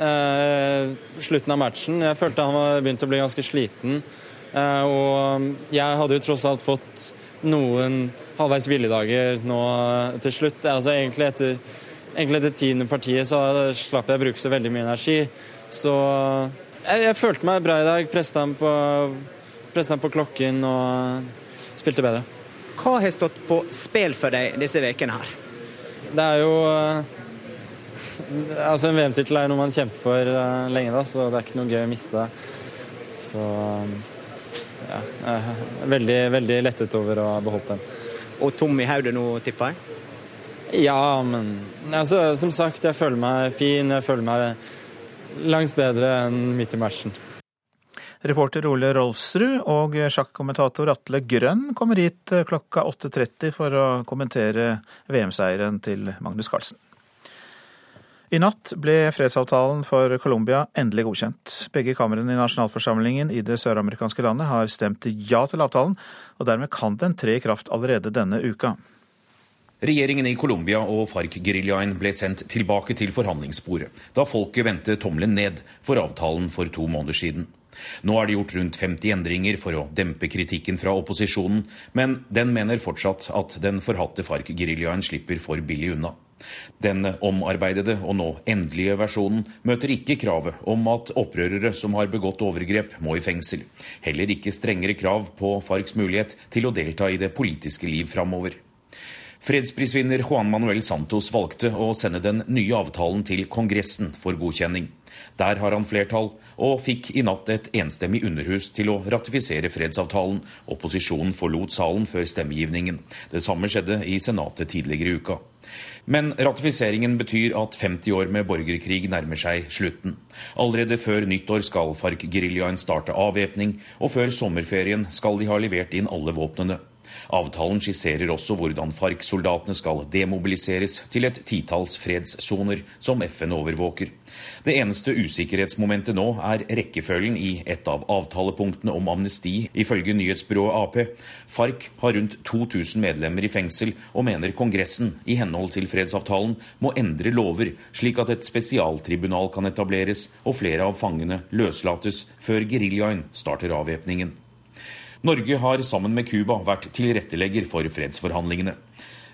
eh, slutten av matchen. Jeg følte han var begynt å bli ganske sliten. Eh, og jeg hadde jo tross alt fått noen halvveis hviledager nå til slutt. Altså egentlig etter egentlig etter tiende partiet så slapp jeg å bruke så veldig mye energi. Så jeg, jeg følte meg bra i dag. Presset ham på, på, klokken og spilte bedre. Hva har stått på spill for deg disse ukene her? Det er jo Altså En VM-tittel er noe man kjemper for uh, lenge, da, så det er ikke noe gøy å miste. Så ja, jeg er veldig, veldig lettet over å ha beholdt den. Og tom i hodet nå, tipper jeg? Ja, men altså, som sagt, jeg føler meg fin. Jeg føler meg langt bedre enn midt i matchen. Reporter Ole Rolfsrud og sjakkommentator Atle Grønn kommer hit klokka 8.30 for å kommentere VM-seieren til Magnus Carlsen. I natt ble fredsavtalen for Colombia endelig godkjent. Begge kamrene i nasjonalforsamlingen i det søramerikanske landet har stemt ja til avtalen, og dermed kan den tre i kraft allerede denne uka. Regjeringen i Colombia og FARC-geriljaen ble sendt tilbake til forhandlingsbordet da folket vendte tommelen ned for avtalen for to måneder siden. Nå er det gjort rundt 50 endringer for å dempe kritikken fra opposisjonen, men den mener fortsatt at den forhatte FARC-geriljaen slipper for billig unna. Den omarbeidede og nå endelige versjonen møter ikke kravet om at opprørere som har begått overgrep, må i fengsel. Heller ikke strengere krav på FARCs mulighet til å delta i det politiske liv framover. Fredsprisvinner Juan Manuel Santos valgte å sende den nye avtalen til Kongressen for godkjenning. Der har han flertall, og fikk i natt et enstemmig underhus til å ratifisere fredsavtalen. Opposisjonen forlot salen før stemmegivningen. Det samme skjedde i Senatet tidligere i uka. Men ratifiseringen betyr at 50 år med borgerkrig nærmer seg slutten. Allerede før nyttår skal FARC-geriljaen starte avvæpning, og før sommerferien skal de ha levert inn alle våpnene. Avtalen skisserer også hvordan FARC-soldatene skal demobiliseres til et titalls fredssoner som FN overvåker. Det eneste usikkerhetsmomentet nå er rekkefølgen i et av avtalepunktene om amnesti, ifølge nyhetsbyrået Ap. FARC har rundt 2000 medlemmer i fengsel, og mener Kongressen, i henhold til fredsavtalen, må endre lover, slik at et spesialtribunal kan etableres og flere av fangene løslates før geriljaen starter avvæpningen. Norge har sammen med Cuba vært tilrettelegger for fredsforhandlingene.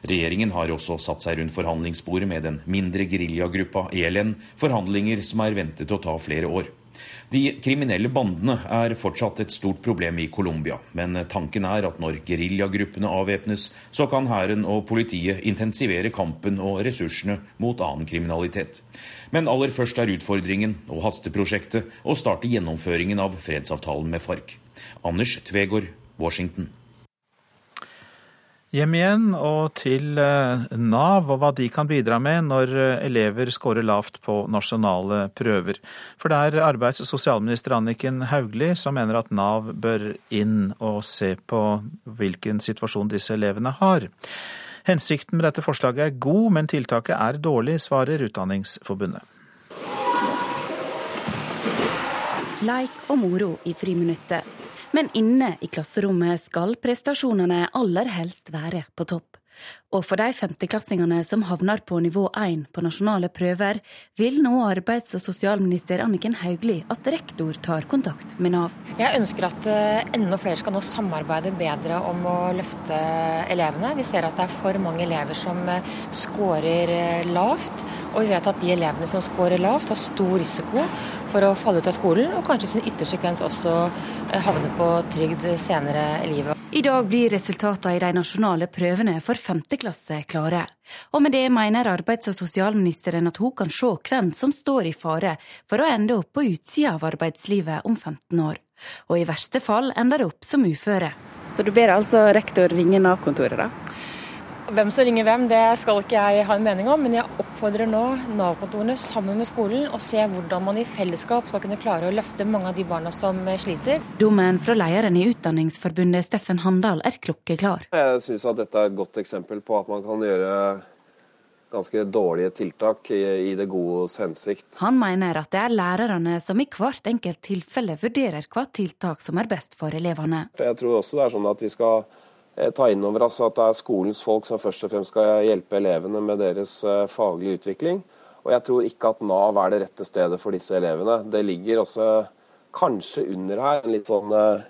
Regjeringen har også satt seg rundt forhandlingsbordet med den mindre geriljagruppa ELN, forhandlinger som er ventet å ta flere år. De kriminelle bandene er fortsatt et stort problem i Colombia, men tanken er at når geriljagruppene avvæpnes, så kan hæren og politiet intensivere kampen og ressursene mot annen kriminalitet. Men aller først er utfordringen og hasteprosjektet å starte gjennomføringen av fredsavtalen med FARC. Anders Tvegård, Washington. Hjem igjen og til eh, Nav og hva de kan bidra med når eh, elever scorer lavt på nasjonale prøver. For det er arbeids- og sosialminister Anniken Hauglie som mener at Nav bør inn og se på hvilken situasjon disse elevene har. Hensikten med dette forslaget er god, men tiltaket er dårlig, svarer Utdanningsforbundet. Leik og moro i friminuttet men inne i klasserommet skal prestasjonene aller helst være på topp. Og for de femteklassingene som havner på nivå 1 på nasjonale prøver, vil nå arbeids- og sosialminister Anniken Hauglie at rektor tar kontakt med Nav. Jeg ønsker at eh, enda flere skal nå samarbeide bedre om å løfte elevene. Vi ser at det er for mange elever som eh, scorer eh, lavt. Og vi vet at de elevene som scorer lavt, har stor risiko for å falle ut av skolen, og kanskje i sin yttersekvens også havne på trygd senere i livet. I dag blir resultatene i de nasjonale prøvene for femte klasse klare. Og med det mener arbeids- og sosialministeren at hun kan se hvem som står i fare for å ende opp på utsida av arbeidslivet om 15 år. Og i verste fall ender opp som uføre. Så du ber altså rektor ringe Nav-kontoret, da? Hvem som ringer hvem, det skal ikke jeg ha en mening om, men jeg oppfordrer nå Nav-kontorene sammen med skolen å se hvordan man i fellesskap skal kunne klare å løfte mange av de barna som sliter. Dommen fra lederen i Utdanningsforbundet Steffen Handal er klokkeklar. Jeg syns at dette er et godt eksempel på at man kan gjøre ganske dårlige tiltak i, i det godes hensikt. Han mener at det er lærerne som i hvert enkelt tilfelle vurderer hva tiltak som er best for elevene. Jeg tror også det er sånn at vi skal ta inn over oss at det er skolens folk som først og fremst skal hjelpe elevene med deres eh, faglige utvikling. Og jeg tror ikke at Nav er det rette stedet for disse elevene. Det ligger også kanskje under her en litt sånn eh,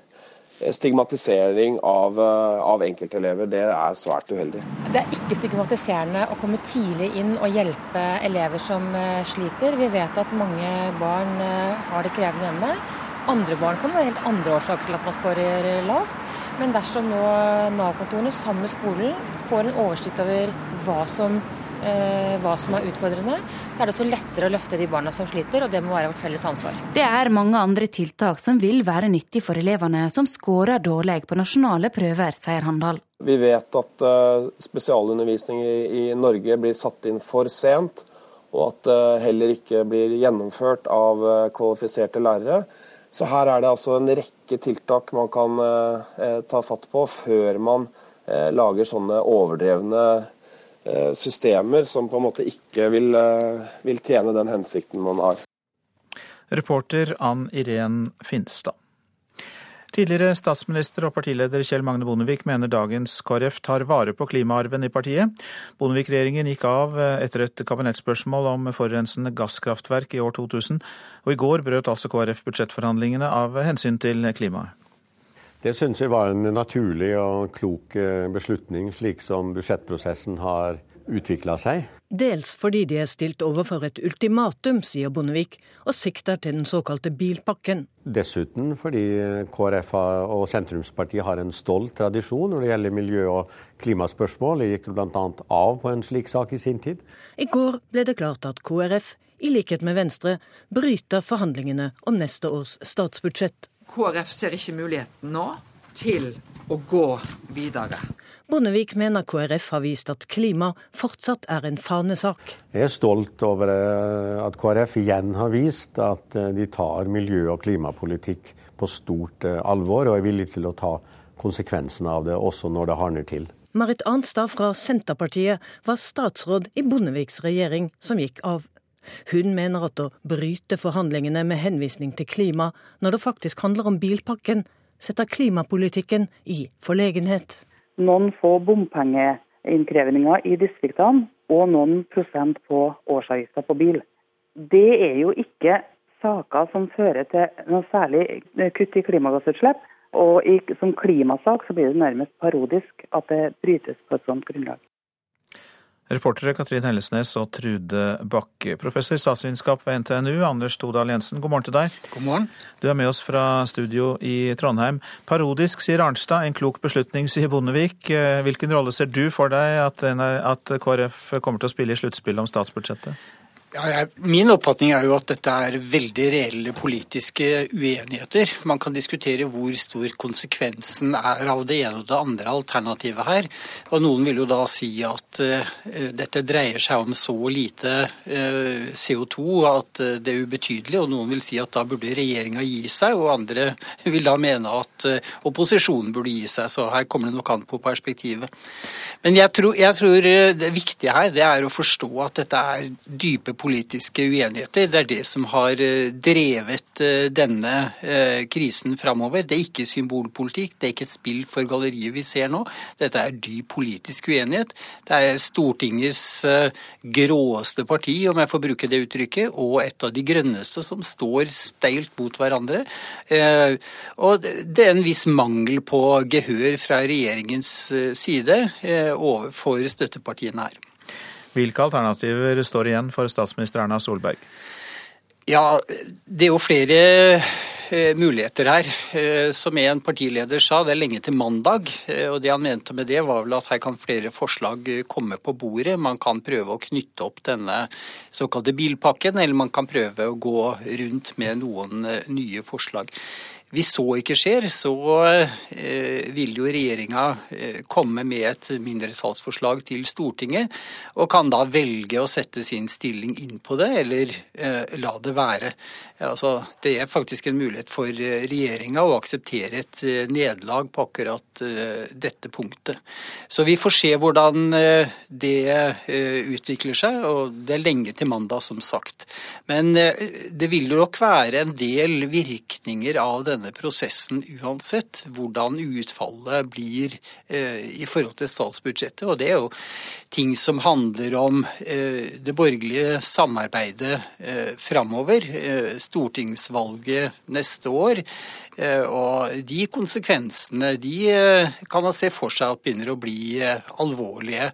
stigmatisering av, av enkeltelever. Det er svært uheldig. Det er ikke stigmatiserende å komme tidlig inn og hjelpe elever som sliter. Vi vet at mange barn har det krevende hjemme. Andre barn kan være helt andre årsaker til at man skårer lavt. Men dersom nå Nav-kontorene sammen med skolen får en oversikt over hva som, eh, hva som er utfordrende, så er det så lettere å løfte de barna som sliter, og det må være vårt felles ansvar. Det er mange andre tiltak som vil være nyttig for elevene som skårer dårlig på nasjonale prøver, sier Handal. Vi vet at uh, spesialundervisning i, i, Norge blir satt inn for sent, og at det uh, heller ikke blir gjennomført av uh, kvalifiserte lærere. Så her er det altså en rekke tiltak man kan eh, ta fatt på før man eh, lager sånne overdrevne eh, systemer som på en måte ikke vil, eh, vil tjene den hensikten man har. Reporter Ann Irén Finstad. Tidligere statsminister og partileder Kjell Magne Bondevik mener dagens KrF tar vare på klimaarven i partiet. Bondevik-regjeringen gikk av etter et kabinettspørsmål om forurensende gasskraftverk i år 2000, og i går brøt altså KrF budsjettforhandlingene av hensyn til klimaet. Det syns jeg var en naturlig og klok eh, beslutning, slik som budsjettprosessen har utvikla seg. Dels fordi de er stilt overfor et ultimatum, sier Bondevik, og sikter til den såkalte bilpakken. Dessuten fordi KrF og sentrumspartiet har en stolt tradisjon når det gjelder miljø- og klimaspørsmål. Det gikk bl.a. av på en slik sak i sin tid. I går ble det klart at KrF, i likhet med Venstre, bryter forhandlingene om neste års statsbudsjett. KrF ser ikke muligheten nå til å gå videre. Bondevik mener KrF har vist at klima fortsatt er en fanesak. Jeg er stolt over eh, at KrF igjen har vist at eh, de tar miljø- og klimapolitikk på stort eh, alvor, og er villig til å ta konsekvensene av det også når det hardner til. Marit Arnstad fra Senterpartiet var statsråd i Bondeviks regjering som gikk av. Hun mener at å bryte forhandlingene med henvisning til klima, når det faktisk handler om bilpakken, setter klimapolitikken i forlegenhet noen få bompengeinnkrevinger i distriktene og noen prosent på årsavgifta på bil. Det er jo ikke saker som fører til noe særlig kutt i klimagassutslipp. Og som klimasak så blir det nærmest parodisk at det brytes på et sånt grunnlag. Reportere Katrin Hellesnes og Trude Bakke. Professor i statsvitenskap ved NTNU, Anders Todal Jensen, god morgen til deg. God morgen. Du er med oss fra studio i Trondheim. Parodisk, sier Arnstad. En klok beslutning, sier Bondevik. Eh, hvilken rolle ser du for deg at, at KrF kommer til å spille i sluttspillet om statsbudsjettet? Ja, jeg, min oppfatning er jo at dette er veldig reelle politiske uenigheter. Man kan diskutere hvor stor konsekvensen er av det ene og det andre alternativet her. Og Noen vil jo da si at uh, dette dreier seg om så lite uh, eh, CO2 at uh, det er ubetydelig. Og noen vil si at da burde regjeringa gi seg, og andre vil da mene at opposisjonen burde gi seg. Så her kommer det nok an på perspektivet. Men jeg tror, jeg tror det viktige her det er å forstå at dette er dype politiske uenigheter. Det er det som har eh, drevet eh, denne krisen framover. Det er ikke symbolpolitikk, det er ikke et spill for galleriet vi ser nå. Dette er dyp politisk uenighet. Det er Stortingets gråeste parti, om jeg får bruke det uttrykket, og et av de grønneste som står steilt mot hverandre. Og det er en viss mangel på gehør fra regjeringens side overfor støttepartiene her. Hvilke alternativer står igjen for statsminister Erna Solberg? Ja, det er jo flere eh, muligheter her. Eh, som en partileder sa, det er lenge til mandag. Eh, og det han mente med det, var vel at her kan flere forslag komme på bordet. Man kan prøve å knytte opp denne såkalte bilpakken, eller man kan prøve å gå rundt med noen nye forslag. Hvis så ikke skjer, så eh, vil jo regjeringa eh, komme med et mindretallsforslag til Stortinget, og kan da velge å sette sin stilling inn på det, eller eh, la det være. Altså, det er faktisk en mulighet for regjeringa å akseptere et nederlag på akkurat dette punktet. Så vi får se hvordan det utvikler seg, og det er lenge til mandag, som sagt. Men det vil jo nok være en del virkninger av denne denne prosessen uansett hvordan utfallet blir eh, i forhold til statsbudsjettet. Og det er jo ting som handler om eh, det borgerlige samarbeidet eh, framover. Stortingsvalget neste år. Og de konsekvensene de kan man se for seg at begynner å bli alvorlige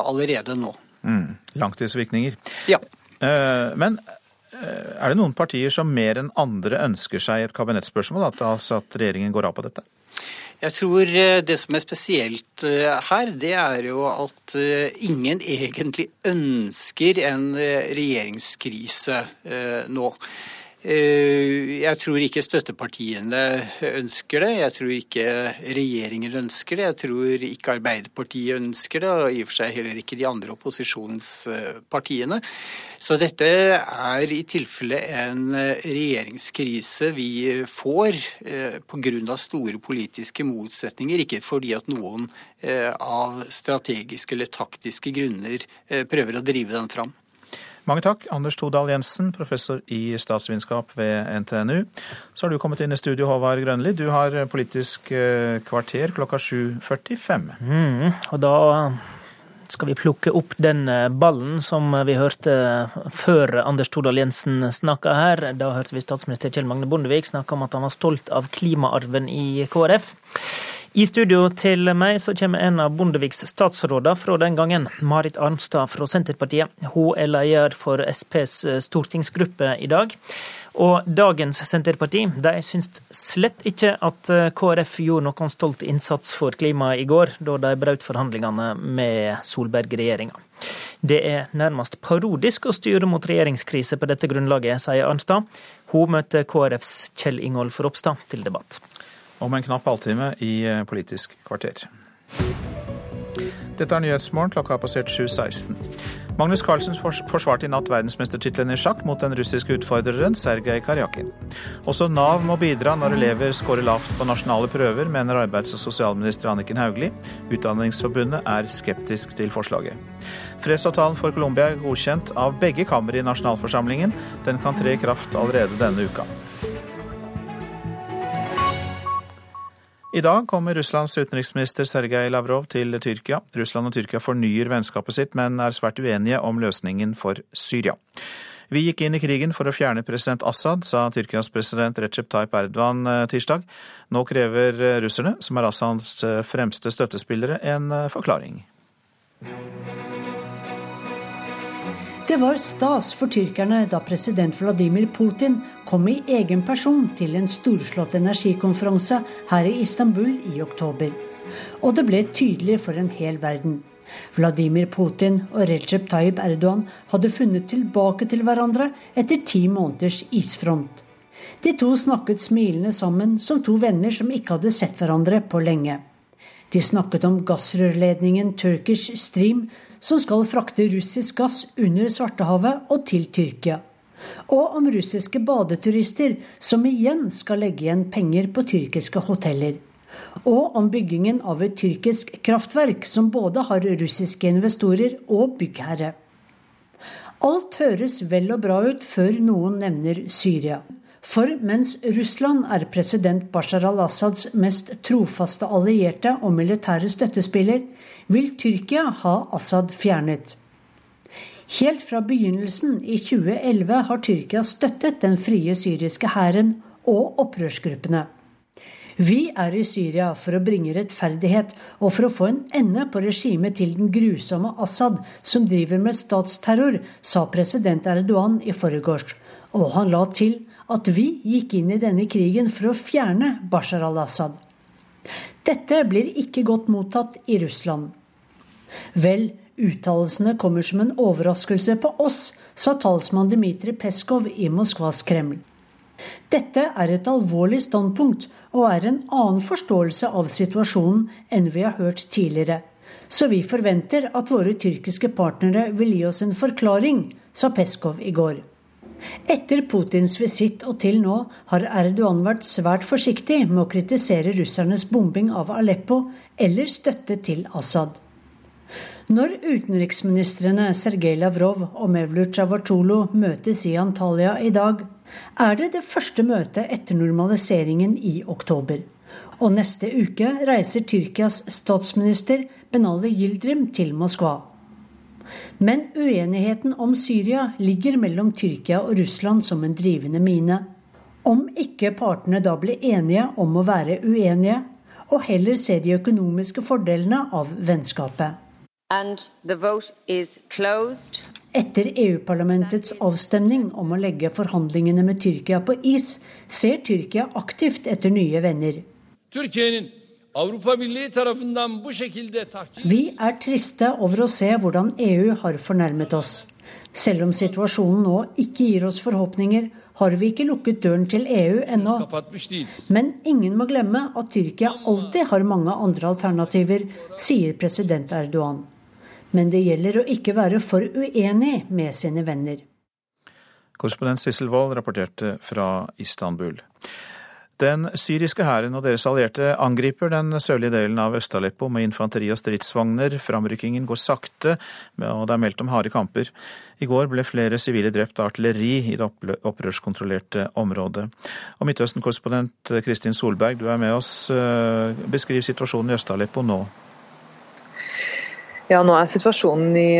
allerede nå. Mm, langtidsvirkninger. Ja. Men er det noen partier som mer enn andre ønsker seg et kabinettspørsmål, altså at regjeringen går av på dette? Jeg tror eh, det som er spesielt eh, her, det er jo at ingen egentlig ønsker en regjeringskrise nå. Eh, jeg tror ikke støttepartiene ønsker det. Jeg tror ikke regjeringen ønsker det. Jeg tror ikke Arbeiderpartiet ønsker det, og i og for seg heller ikke de andre opposisjonspartiene. Så dette er i tilfelle en regjeringskrise vi får eh, pga. store politiske motsetninger, ikke fordi at noen eh, av strategiske eller taktiske grunner prøver å drive den fram. Mange takk, Anders Todal Jensen, professor i statsvitenskap ved NTNU. Så har du kommet inn i studio, Håvard Grønli. Du har Politisk eh, kvarter klokka 7.45. Mm, og da skal vi plukke opp den eh, ballen som vi hørte før Anders Todal Jensen snakka her. Da hørte vi statsminister Kjell Magne Bondevik snakke om at han var stolt av klimaarven i KrF. I studio til meg så kommer en av Bondeviks statsråder fra den gangen, Marit Arnstad fra Senterpartiet. Hun er leder for Sps eh, stortingsgruppe i dag. Og dagens Senterparti de syns slett ikke at eh, KrF gjorde noen stolt innsats for klimaet i går, da de brøt forhandlingene med Solberg-regjeringa. Det er nærmest parodisk å styre mot regjeringskrise på dette grunnlaget, sier Arnstad. Hun møter KrFs Kjell Ingolf Ropstad til debatt om en knapp halvtime i eh, Politisk kvarter. Dette er Nyhetsmorgen, klokka har passert 7.16. Magnus Carlsen forsvarte i natt verdensmestertittelen i sjakk mot den russiske utfordreren Sergej Karjakin. Også Nav må bidra når elever scorer lavt på nasjonale prøver, mener arbeids- og sosialminister Anniken Hauglie. Utdanningsforbundet er skeptisk til forslaget. Fredsavtalen for Colombia er godkjent av begge kamre i nasjonalforsamlingen. Den kan tre i kraft allerede denne uka. I dag kommer Russlands utenriksminister Sergej Lavrov til Tyrkia. Russland og Tyrkia fornyer vennskapet sitt, men er svært uenige om løsningen for Syria. Vi gikk inn i krigen for å fjerne president Assad, sa Tyrkias president Recep Tayyip Erdogan eh, tirsdag. Nå krever eh, russerne, som er Assads eh, fremste støttespillere, en forklaring. Det var stas for tyrkerne da president Vladimir Putin kom i egen person til en storslått energikonferanse her i Istanbul i oktober. Og det ble tydelig for en hel verden. Vladimir Putin og Recep Tayyip Erdogan hadde funnet tilbake til hverandre etter ti måneders isfront. De to snakket smilende sammen som to venner som ikke hadde sett hverandre på lenge. De snakket om gassrørledningen Turkish Stream, som skal frakte russisk gass under Svartehavet og til Tyrkia. Og om russiske badeturister som igjen skal legge igjen penger på tyrkiske hoteller. Og om byggingen av et tyrkisk kraftverk som både har russiske investorer og byggherre. Alt høres vel og bra ut før noen nevner Syria. For mens Russland er president Bashar al-Assads mest trofaste allierte og militære støttespiller, vil Tyrkia ha Assad fjernet. Helt fra begynnelsen i 2011 har Tyrkia støttet den frie syriske hæren og opprørsgruppene. Vi er i Syria for å bringe rettferdighet og for å få en ende på regimet til den grusomme Assad, som driver med statsterror, sa president Erdogan i forgårs. Og han la til at vi gikk inn i denne krigen for å fjerne Bashar al-Assad. Dette blir ikke godt mottatt i Russland. Vel, uttalelsene kommer som en overraskelse på oss, sa talsmann Dmitrij Peskov i Moskvas Kreml. Dette er et alvorlig standpunkt og er en annen forståelse av situasjonen enn vi har hørt tidligere. Så vi forventer at våre tyrkiske partnere vil gi oss en forklaring, sa Peskov i går. Etter Putins visitt og til nå har Erdogan vært svært forsiktig med å kritisere russernes bombing av Aleppo eller støtte til Assad. Når utenriksministrene Sergej Lavrov og Mevlut Cavacolo møtes i Antalya i dag, er det det første møtet etter normaliseringen i oktober. Og neste uke reiser Tyrkias statsminister Benali Yildirim til Moskva. Men uenigheten om Syria ligger mellom Tyrkia og Russland som en drivende mine. Om ikke partene da blir enige om å være uenige, og heller se de økonomiske fordelene av vennskapet. Etter EU-parlamentets avstemning om å legge forhandlingene med Tyrkia på is, ser Tyrkia aktivt etter nye venner. Vi er triste over å se hvordan EU har fornærmet oss. Selv om situasjonen nå ikke gir oss forhåpninger, har vi ikke lukket døren til EU ennå. Men ingen må glemme at Tyrkia alltid har mange andre alternativer, sier president Erdogan men det gjelder å ikke være for uenig med sine venner. Korrespondent Sissel Wold rapporterte fra Istanbul. Den syriske hæren og deres allierte angriper den sørlige delen av Øst-Aleppo med infanteri og stridsvogner. Framrykkingen går sakte, og det er meldt om harde kamper. I går ble flere sivile drept av artilleri i det opprørskontrollerte området. Og Midtøsten-korrespondent Kristin Solberg, du er med oss. Beskriv situasjonen i Øst-Aleppo nå. Ja, nå er situasjonen i,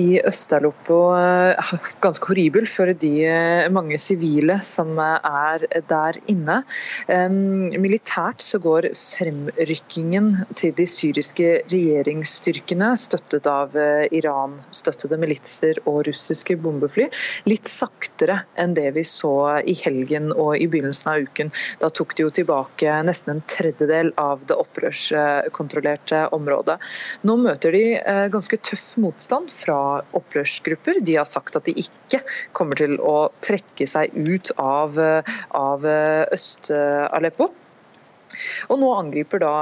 i Øst-Aleppo eh, ganske horribel for de eh, mange sivile som er der inne. Militært så går fremrykkingen til de syriske regjeringsstyrkene, støttet av eh, Iran-støttede militser og russiske bombefly, litt saktere enn det vi så i helgen og i begynnelsen av uken. Da tok de jo tilbake nesten en tredjedel av det opprørskontrollerte området. Nå møter de Eh, ganske tøff motstand fra opprørsgrupper. De har sagt at de ikke kommer til å trekke seg ut av, eh, av eh, Øst-Aleppo. Og Nå angriper da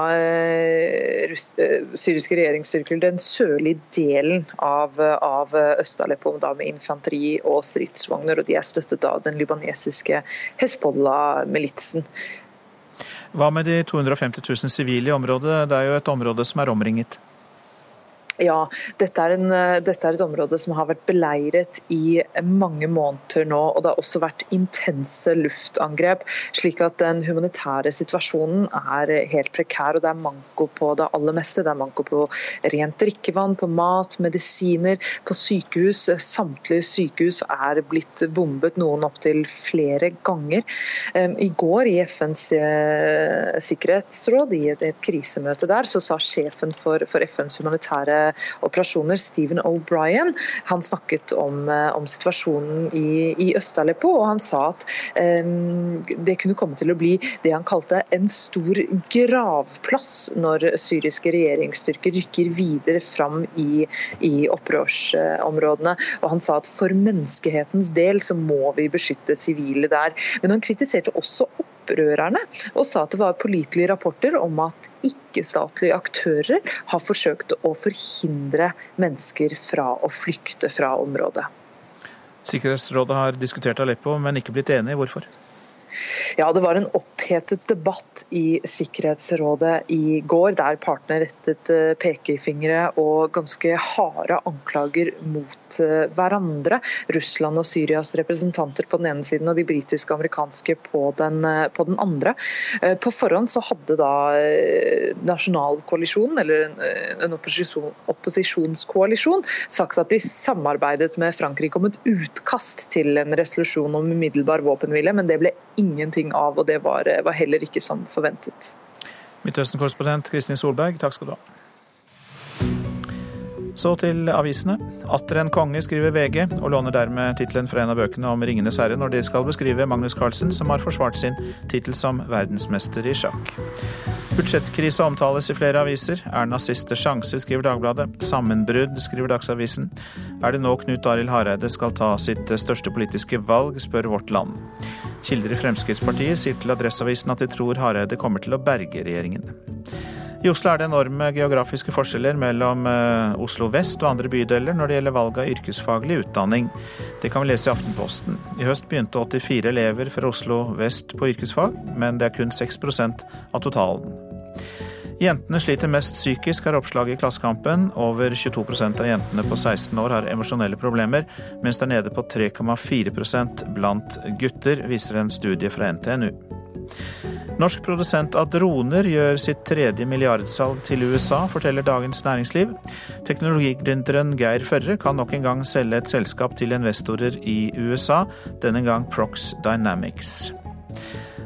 syriske regjeringsstyrker den sørlige delen av, av Øst-Aleppo med infanteri og stridsvogner. og De er støttet av den libanesiske Hezbollah-militsen. Hva med de 250 000 sivile i området? Det er jo et område som er omringet? Ja, dette er, en, eh, dette er, et område som har vært beleiret i mange måneder nå. og Det har også vært intense luftangrep, slik at den humanitære situasjonen er helt prekær. og Det er manko på det aller meste. Det er manko på rent drikkevann, på mat, medisiner, på sykehus. Samtlige sykehus er blitt bombet, noen opptil flere ganger. I går i FNs eh, sikkerhetsråd, i et, krisemøte der, så sa sjefen for, for FNs humanitære operasjoner, Stephen O'Brien, han snakket om, eh, om situasjonen i, i Øst-Aleppo, og han sa at um, det kunne komme til å bli det han kalte en stor gravplass når syriske regjeringsstyrker rykker videre fram i, i opprørsområdene. Og han sa at for menneskehetens del så må vi beskytte sivile der. Men han kritiserte også opprørerne, og sa at det var pålitelige rapporter om at ikke-statlige aktører har forsøkt å forhindre mennesker fra å flykte fra området. Sikkerhetsrådet har diskutert Aleppo, men ikke blitt enig. Hvorfor? Ja, Det var en opphetet debatt i Sikkerhetsrådet i går, der partene rettet eh, pekefingre og ganske harde anklager mot eh, hverandre. Russland og Syrias representanter på den ene siden og de britiske og amerikanske på den, eh, på den andre. På forhånd så hadde da Nasjonal koalisjon, eller en, opposisjon, opposisjonskoalisjon, sagt at de samarbeidet med Frankrike om et utkast til en resolusjon om umiddelbar våpenhvile, men det ble ingenting av, og det var, var heller ikke som forventet. Midtøsten-korrespondent Kristin Solberg, takk skal du ha. Så til avisene. Atter en konge, skriver VG, og låner dermed tittelen fra en av bøkene om Ringenes herre når de skal beskrive Magnus Carlsen, som har forsvart sin tittel som verdensmester i sjakk. Budsjettkrise omtales i flere aviser. Ernas siste sjanse, skriver Dagbladet. Sammenbrudd, skriver Dagsavisen. Er det nå Knut Arild Hareide skal ta sitt største politiske valg, spør Vårt Land. Kilder i Fremskrittspartiet sier til Adresseavisen at de tror Hareide kommer til å berge regjeringen. I Oslo er det enorme geografiske forskjeller mellom eh, Oslo vest og andre bydeler når det gjelder valg av yrkesfaglig utdanning. Det kan vi lese i Aftenposten. I høst begynte 84 elever fra Oslo vest på yrkesfag, men det er kun 6% av totalen. Jentene sliter mest psykisk, har oppslaget i Klassekampen. Over 22% av jentene på 16 år har emosjonelle problemer, mens det er nede på 3,4% blant gutter, viser en studie fra NTNU. Norsk produsent av droner gjør sitt tredje milliardsalg til USA, forteller Dagens Næringsliv. Teknologigründeren Geir Førre kan nok en gang selge et selskap til investorer i USA, denne gang Prox Dynamics.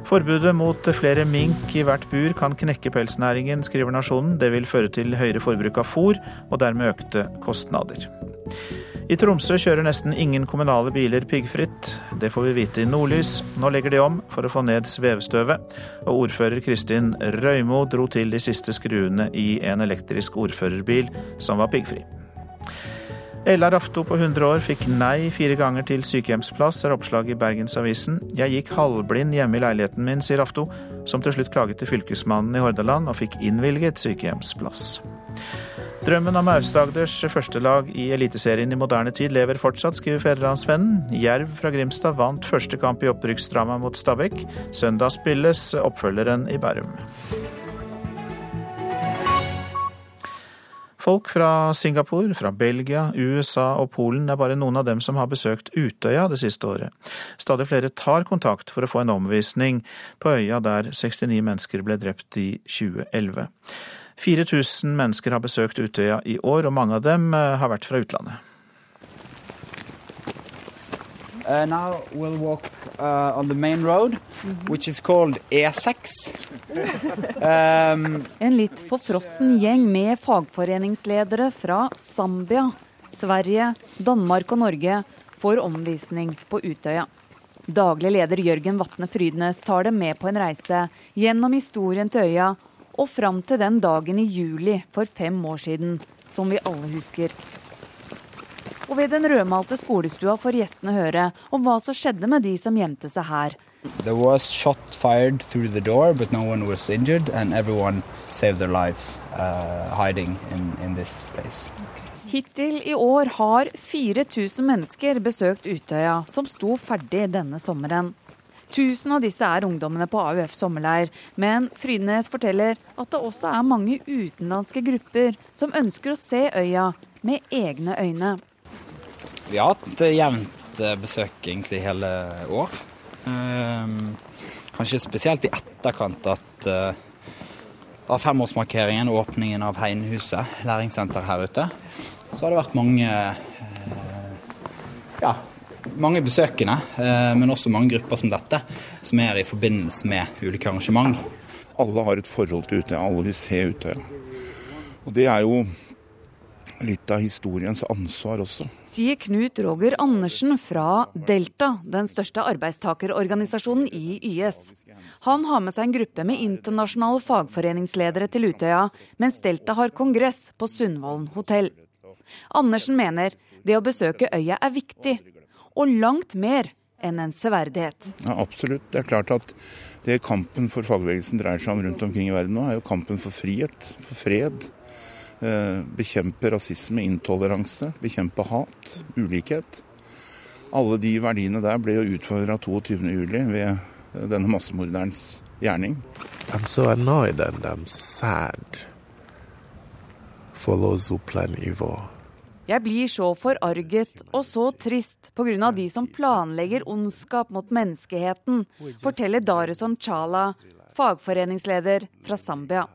Forbudet mot flere mink i hvert bur kan knekke pelsnæringen, skriver Nasjonen. Det vil føre til høyere forbruk av fôr, og dermed økte kostnader. I Tromsø kjører nesten ingen kommunale biler piggfritt. Det får vi vite i Nordlys. Nå legger de om for å få ned svevstøvet, og ordfører Kristin Røymo dro til de siste skruene i en elektrisk ordførerbil som var piggfri. Ella Rafto på 100 år fikk nei fire ganger til sykehjemsplass, er oppslaget i Bergensavisen. Jeg gikk halvblind hjemme i leiligheten min, sier Rafto, som til slutt klaget til fylkesmannen i Hordaland og fikk innvilget sykehjemsplass. Drømmen om Aust-Agders førstelag i Eliteserien i moderne tid lever fortsatt, skriver Fedrelandsvennen. Jerv fra Grimstad vant første kamp i opprykksdramaet mot Stabæk. Søndag spilles oppfølgeren i Bærum. Folk fra Singapore, fra Belgia, USA og Polen er bare noen av dem som har besøkt Utøya det siste året. Stadig flere tar kontakt for å få en omvisning på øya der 69 mennesker ble drept i 2011. 4000 mennesker har besøkt Utøya i år, og mange av dem eh, har vært fra utlandet. Uh, now we'll walk uh, on the main road, which is called E6. um, en litt forfrossen gjeng med fagforeningsledere fra Zambia, Sverige, Danmark og Norge får omvisning på Utøya. Daglig leder Jørgen Vatne Frydnes tar dem med på en reise gjennom historien til øya og fram til den dagen i juli for fem år siden, som vi alle husker. Og ved den rødmalte skolestua får gjestene høre om hva som skjedde med de som gjemte seg her. There was shot fired through the door, but no one was injured, and everyone saved their lives uh, hiding in, in this place. Hittil i år har 4000 mennesker besøkt Utøya, som sto ferdig denne sommeren. Tusen av disse er ungdommene på AUF sommerleir, men Frydnes forteller at det også er mange utenlandske grupper som ønsker å se øya med egne øyne. Vi har hatt jevnt eh, besøk egentlig hele år. Ehm, kanskje spesielt i etterkant at uh, av femårsmarkeringen og åpningen av Heinehuset, læringssenter her ute, så har det vært mange ja, mange besøkende, eh, men også mange grupper som dette, som er i forbindelse med ulike arrangement. Alle har et forhold til Utøya, alle vil se Utøya. Og det er jo litt av historiens ansvar også. Sier Knut Roger Andersen fra Delta, den største arbeidstakerorganisasjonen i YS. Han har med seg en gruppe med internasjonale fagforeningsledere til Utøya, mens Delta har kongress på Sundvolden hotell. Andersen mener det å besøke øya er viktig, og langt mer enn en severdighet. Ja, absolutt. Det er klart at det kampen for fagbevegelsen dreier seg om rundt omkring i verden nå, er jo kampen for frihet, for fred. Eh, bekjempe rasisme, intoleranse, bekjempe hat, ulikhet. Alle de verdiene der ble jo utfordra 22.07. ved denne massemorderens gjerning. I'm so annoyed and I'm sad for those who plan evil. Jeg blir så forarget og så trist pga. de som planlegger ondskap mot menneskeheten, forteller Darison Chala, fagforeningsleder fra Zambia.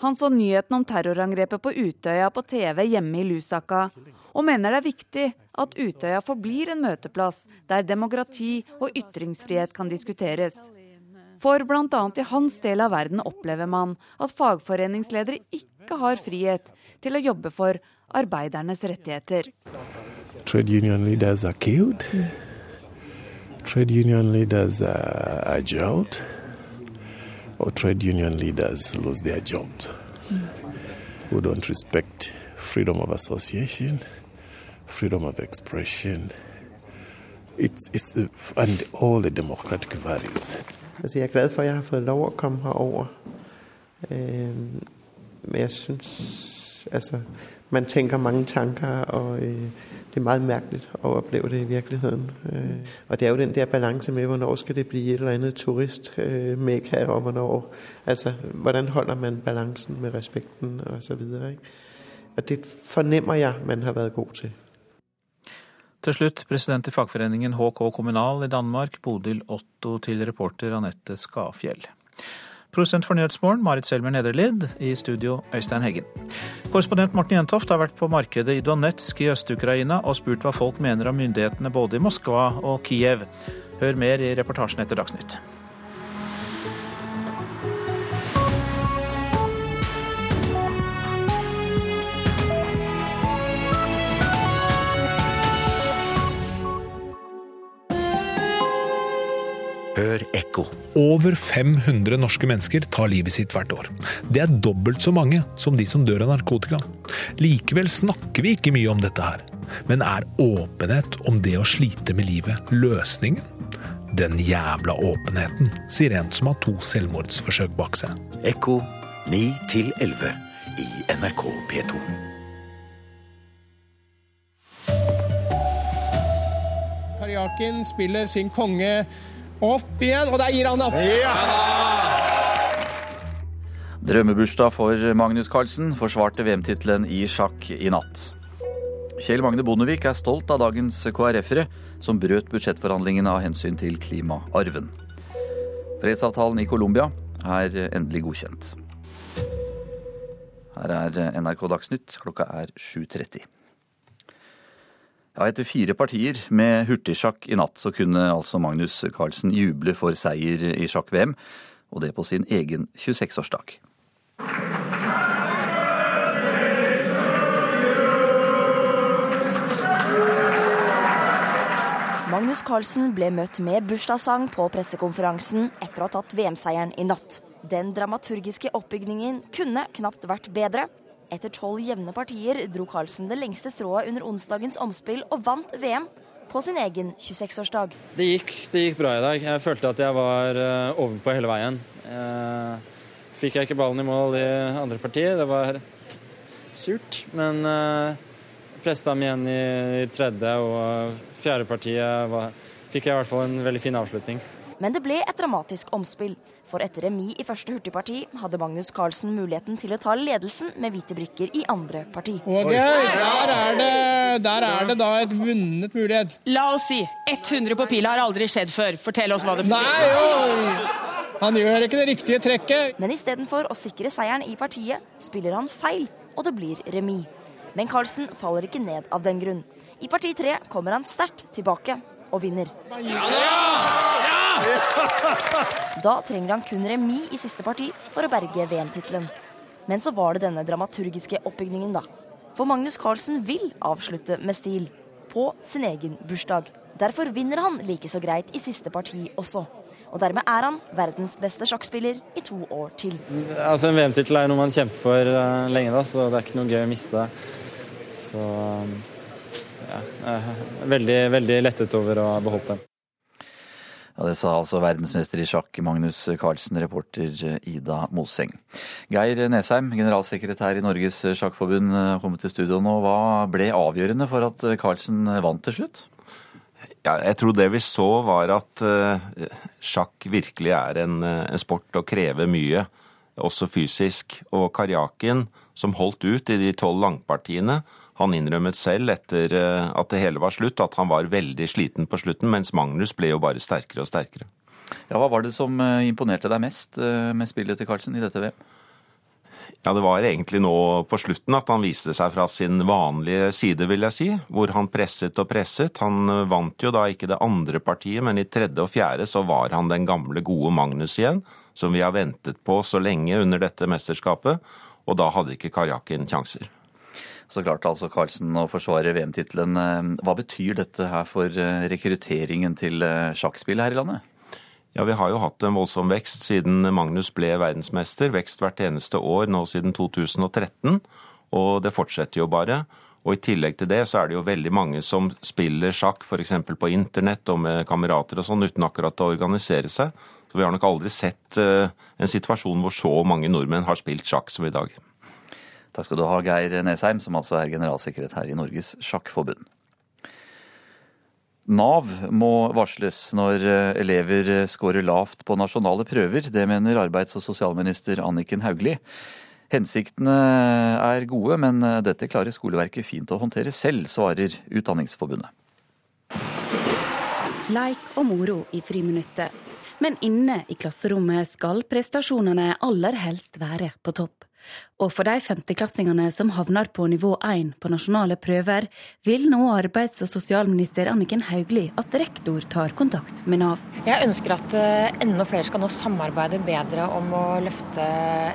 Han så nyheten om terrorangrepet på Utøya på TV hjemme i Lusaka, og mener det er viktig at Utøya forblir en møteplass der demokrati og ytringsfrihet kan diskuteres. For bl.a. i hans del av verden opplever man at fagforeningsledere ikke har frihet til å jobbe for arbeidernes rettigheter. Trade union leaders are killed. Trade union leaders are jailed. Or trade union leaders lose their jobs. Who don't respect freedom of association, freedom of expression. It's, it's, and all the democratic values. Altså, jeg er glad for, at jeg har fået lov at komme herover. Øh, men jeg synes, altså, man tenker mange tanker, og øh, det er meget mærkeligt at opleve det i virkeligheden. Øh, og det er jo den der balance med, hvornår skal det blive et eller andet turistmekka, og hvornår, altså, hvordan holder man balancen med respekten og så videre. Og det fornemmer jeg, man har været god til. Til slutt president i fagforeningen HK Kommunal i Danmark, Bodil Otto, til reporter Anette Skafjell. Produsent for Nyhetsmorgen, Marit Selmer Nederlid. I studio, Øystein Heggen. Korrespondent Morten Jentoft har vært på markedet i Donetsk i Øst-Ukraina og spurt hva folk mener om myndighetene både i Moskva og Kiev. Hør mer i reportasjen etter Dagsnytt. Hør ekko. Over 500 norske mennesker tar livet sitt hvert år. Det er dobbelt så mange som de som dør av narkotika. Likevel snakker vi ikke mye om dette her. Men er åpenhet om det å slite med livet løsningen? Den jævla åpenheten, sier en som har to selvmordsforsøk bak seg. Ekko 9 11 i NRK P2. Karjakin spiller sin konge opp igjen, og der gir han opp. Ja. Drømmebursdag for Magnus Carlsen forsvarte VM-tittelen i sjakk i natt. Kjell Magne Bondevik er stolt av dagens KrF-ere, som brøt budsjettforhandlingene av hensyn til klimaarven. Fredsavtalen i Colombia er endelig godkjent. Her er NRK Dagsnytt, klokka er 7.30. Ja, etter fire partier med hurtigsjakk i natt, så kunne altså Magnus Carlsen juble for seier i sjakk-VM, og det på sin egen 26-årsdag. Magnus Carlsen ble møtt med bursdagssang på pressekonferansen etter å ha tatt VM-seieren i natt. Den dramaturgiske oppbygningen kunne knapt vært bedre. Etter tolv jevne partier dro Carlsen det lengste strået under onsdagens omspill og vant VM på sin egen 26-årsdag. Det det gikk bra i dag. Jeg følte at jeg var uh, ovenpå hele veien. Uh, fikk jeg ikke ballen i mål i andre partiet. Det var surt. Men uh, presset dem igjen i, i tredje, og fjerde partiet var, fikk jeg i hvert fall en veldig fin avslutning. Men det ble et dramatisk omspill. For etter remis i første hurtigparti hadde Magnus Carlsen muligheten til å ta ledelsen med hvite brikker i andre parti. Og der er, det, der er det da et vunnet mulighet. La oss si 100 på pila har aldri skjedd før. Fortell oss hva det betyr. Nei, jo. Han gjør ikke det riktige trekket. Men istedenfor å sikre seieren i partiet, spiller han feil, og det blir remis. Men Carlsen faller ikke ned av den grunn. I parti tre kommer han sterkt tilbake og vinner. Da trenger han kun remis i siste parti for å berge VM-tittelen. Men så var det denne dramaturgiske oppbygningen, da. For Magnus Carlsen vil avslutte med stil. På sin egen bursdag. Derfor vinner han like så greit i siste parti også. Og dermed er han verdens beste sjakkspiller i to år til. Altså En VM-tittel er noe man kjemper for uh, lenge, da, så det er ikke noe gøy å miste. Så ja, jeg er veldig, veldig lettet over å ha beholdt den. Ja, Det sa altså verdensmester i sjakk Magnus Carlsen, reporter Ida Moseng. Geir Nesheim, generalsekretær i Norges Sjakkforbund, har kommet til studio nå. Hva ble avgjørende for at Carlsen vant til slutt? Ja, jeg tror det vi så var at sjakk virkelig er en, en, sport og krever mye, også fysisk. Og Karjakin, som holdt ut i de tolv langpartiene, han innrømmet selv etter uh, at det hele var slutt, at han var veldig sliten på slutten, mens Magnus ble jo bare sterkere og sterkere. Ja, Hva var det som imponerte deg mest med spillet til Carlsen i dette VM? Ja, Det var egentlig nå på slutten at han viste seg fra sin vanlige side, vil jeg si. Hvor han presset og presset. Han vant jo da ikke det andre partiet, men i tredje og fjerde så var han den gamle, gode Magnus igjen. Som vi har ventet på så lenge under dette mesterskapet. Og da hadde ikke Karjakin sjanser. Så klart altså Carlsen å forsvare VM-tittelen. Hva betyr dette her for eh, rekrutteringen til eh, sjakkspill her i landet? Ja, Vi har jo hatt en voldsom vekst siden Magnus ble verdensmester. Vekst hvert eneste år nå siden 2013. Og det fortsetter jo bare. Og I tillegg til det så er det jo veldig mange som spiller sjakk f.eks. på internett og med kamerater og sånn, uten akkurat å organisere seg. Så Vi har nok aldri sett en situasjon hvor så mange nordmenn har spilt sjakk som i dag. Takk skal du ha, Geir Nesheim, som altså er generalsekretær i Norges Sjakkforbund. Nav må varsles når eh, elever scorer lavt på nasjonale prøver. Det mener arbeids- og sosialminister Anniken Hauglie. Hensiktene er gode, men eh, dette klarer skoleverket fint å håndtere selv, svarer Utdanningsforbundet. Leik og moro i friminuttet. Men inne i klasserommet skal prestasjonene aller helst være på topp. Og for de femteklassingene som havner på nivå 1 på nasjonale prøver, vil nå arbeids- og sosialminister Anniken Hauglie at rektor tar kontakt med Nav. Jeg ønsker at eh, enda flere skal nå samarbeide bedre om å løfte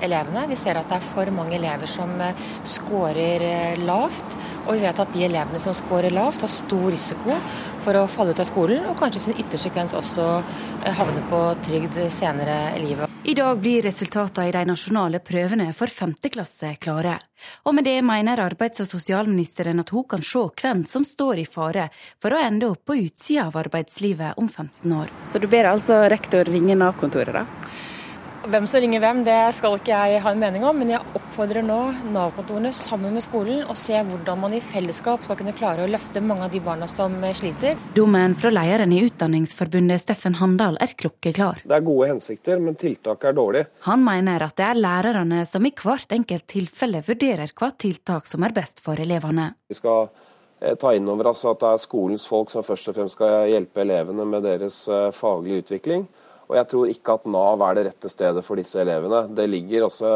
elevene. Vi ser at det er for mange elever som eh, scorer eh, lavt. Og vi vet at de elevene som scorer lavt, har stor risiko for å falle ut av skolen, og kanskje sin yttersekvens også havne på trygd senere i livet. I dag blir resultatene i de nasjonale prøvene for femte klasse klare. Og med det mener arbeids- og sosialministeren at hun kan se hvem som står i fare for å ende opp på utsida av arbeidslivet om 15 år. Så du ber altså rektor ringe Nav-kontoret, da? Hvem som ringer hvem, det skal ikke jeg ha en mening om, men jeg oppfordrer nå Nav-kontorene sammen med skolen å se hvordan man i fellesskap skal kunne klare å løfte mange av de barna som sliter. Dommen fra lederen i Utdanningsforbundet, Steffen Handal, er klokkeklar. Det er gode hensikter, men tiltaket er dårlig. Han mener at det er lærerne som i hvert enkelt tilfelle vurderer hva tiltak som er best for elevene. Vi skal eh, ta inn over oss at det er skolens folk som først og fremst skal hjelpe elevene med deres eh, faglige utvikling. Og jeg tror ikke at Nav er det rette stedet for disse elevene. Det ligger også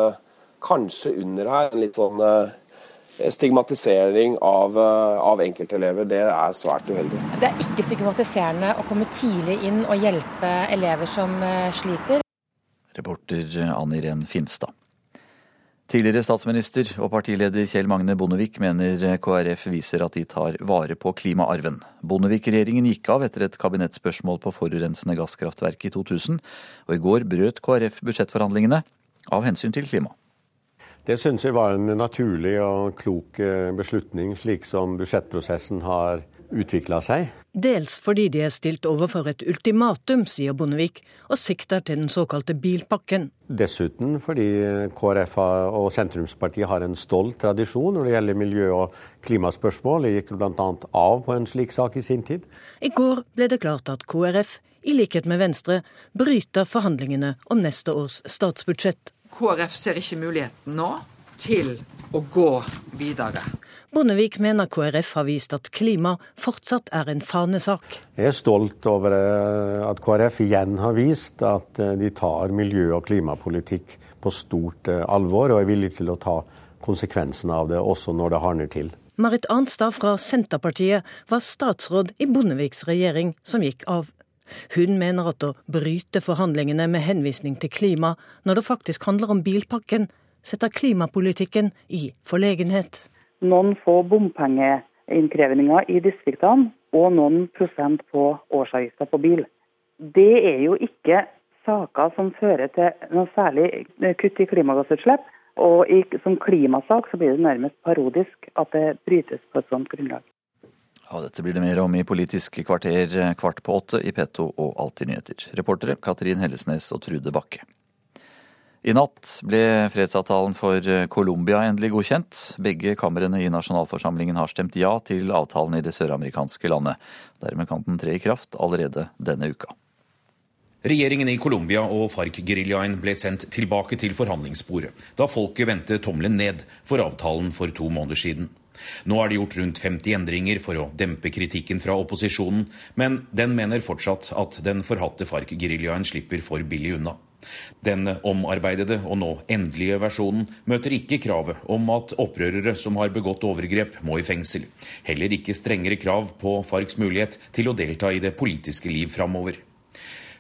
kanskje under her en litt sånn eh, stigmatisering av, eh, av enkeltelever. Det er svært uheldig. Det er ikke stigmatiserende å komme tidlig inn og hjelpe elever som eh, sliter. Reporter Ann Iren Finstad. Tidligere statsminister og partileder Kjell Magne Bondevik mener KrF viser at de tar vare på klimaarven. Bondevik-regjeringen gikk av etter et kabinettspørsmål på forurensende gasskraftverk i 2000, og i går brøt KrF budsjettforhandlingene av hensyn til klima. Det syns jeg var en naturlig og klok eh, beslutning, slik som budsjettprosessen har utvikla seg. Dels fordi de er stilt overfor et ultimatum, sier Bondevik, og sikter til den såkalte bilpakken. Dessuten fordi KrF og sentrumspartiet har en stolt tradisjon når det gjelder miljø- og klimaspørsmål. Det gikk bl.a. av på en slik sak i sin tid. I går ble det klart at KrF, i likhet med Venstre, bryter forhandlingene om neste års statsbudsjett. KrF ser ikke muligheten nå til å gå videre. Bondevik mener KrF har vist at klima fortsatt er en fanesak. Jeg er stolt over eh, at KrF igjen har vist at eh, de tar miljø- og klimapolitikk på stort eh, alvor, og er villig til å ta konsekvensene av det også når det hardner til. Marit Arnstad fra Senterpartiet var statsråd i Bondeviks regjering som gikk av. Hun mener at å bryte forhandlingene med henvisning til klima, når det faktisk handler om bilpakken, setter klimapolitikken i forlegenhet noen få bompengeinnkrevinger i distriktene og noen prosent på årsavgifta på bil. Det er jo ikke saker som fører til noe særlig kutt i klimagassutslipp. Og i, som klimasak så blir det nærmest parodisk at det brytes på et sånt grunnlag. Ja, dette blir det mer om i Politisk kvarter kvart på åtte i P2 og Alltid nyheter. Reportere Katrin Hellesnes og Trude Bakke. I natt ble fredsavtalen for Colombia endelig godkjent. Begge kamrene i nasjonalforsamlingen har stemt ja til avtalen i det søramerikanske landet. Dermed kan den tre i kraft allerede denne uka. Regjeringen i Colombia og FARC-geriljaen ble sendt tilbake til forhandlingsbordet da folket vendte tommelen ned for avtalen for to måneder siden. Nå er det gjort rundt 50 endringer for å dempe kritikken fra opposisjonen, men den mener fortsatt at den forhatte FARC-geriljaen slipper for billig unna. Den omarbeidede og nå endelige versjonen møter ikke kravet om at opprørere som har begått overgrep, må i fengsel. Heller ikke strengere krav på FARCs mulighet til å delta i det politiske liv framover.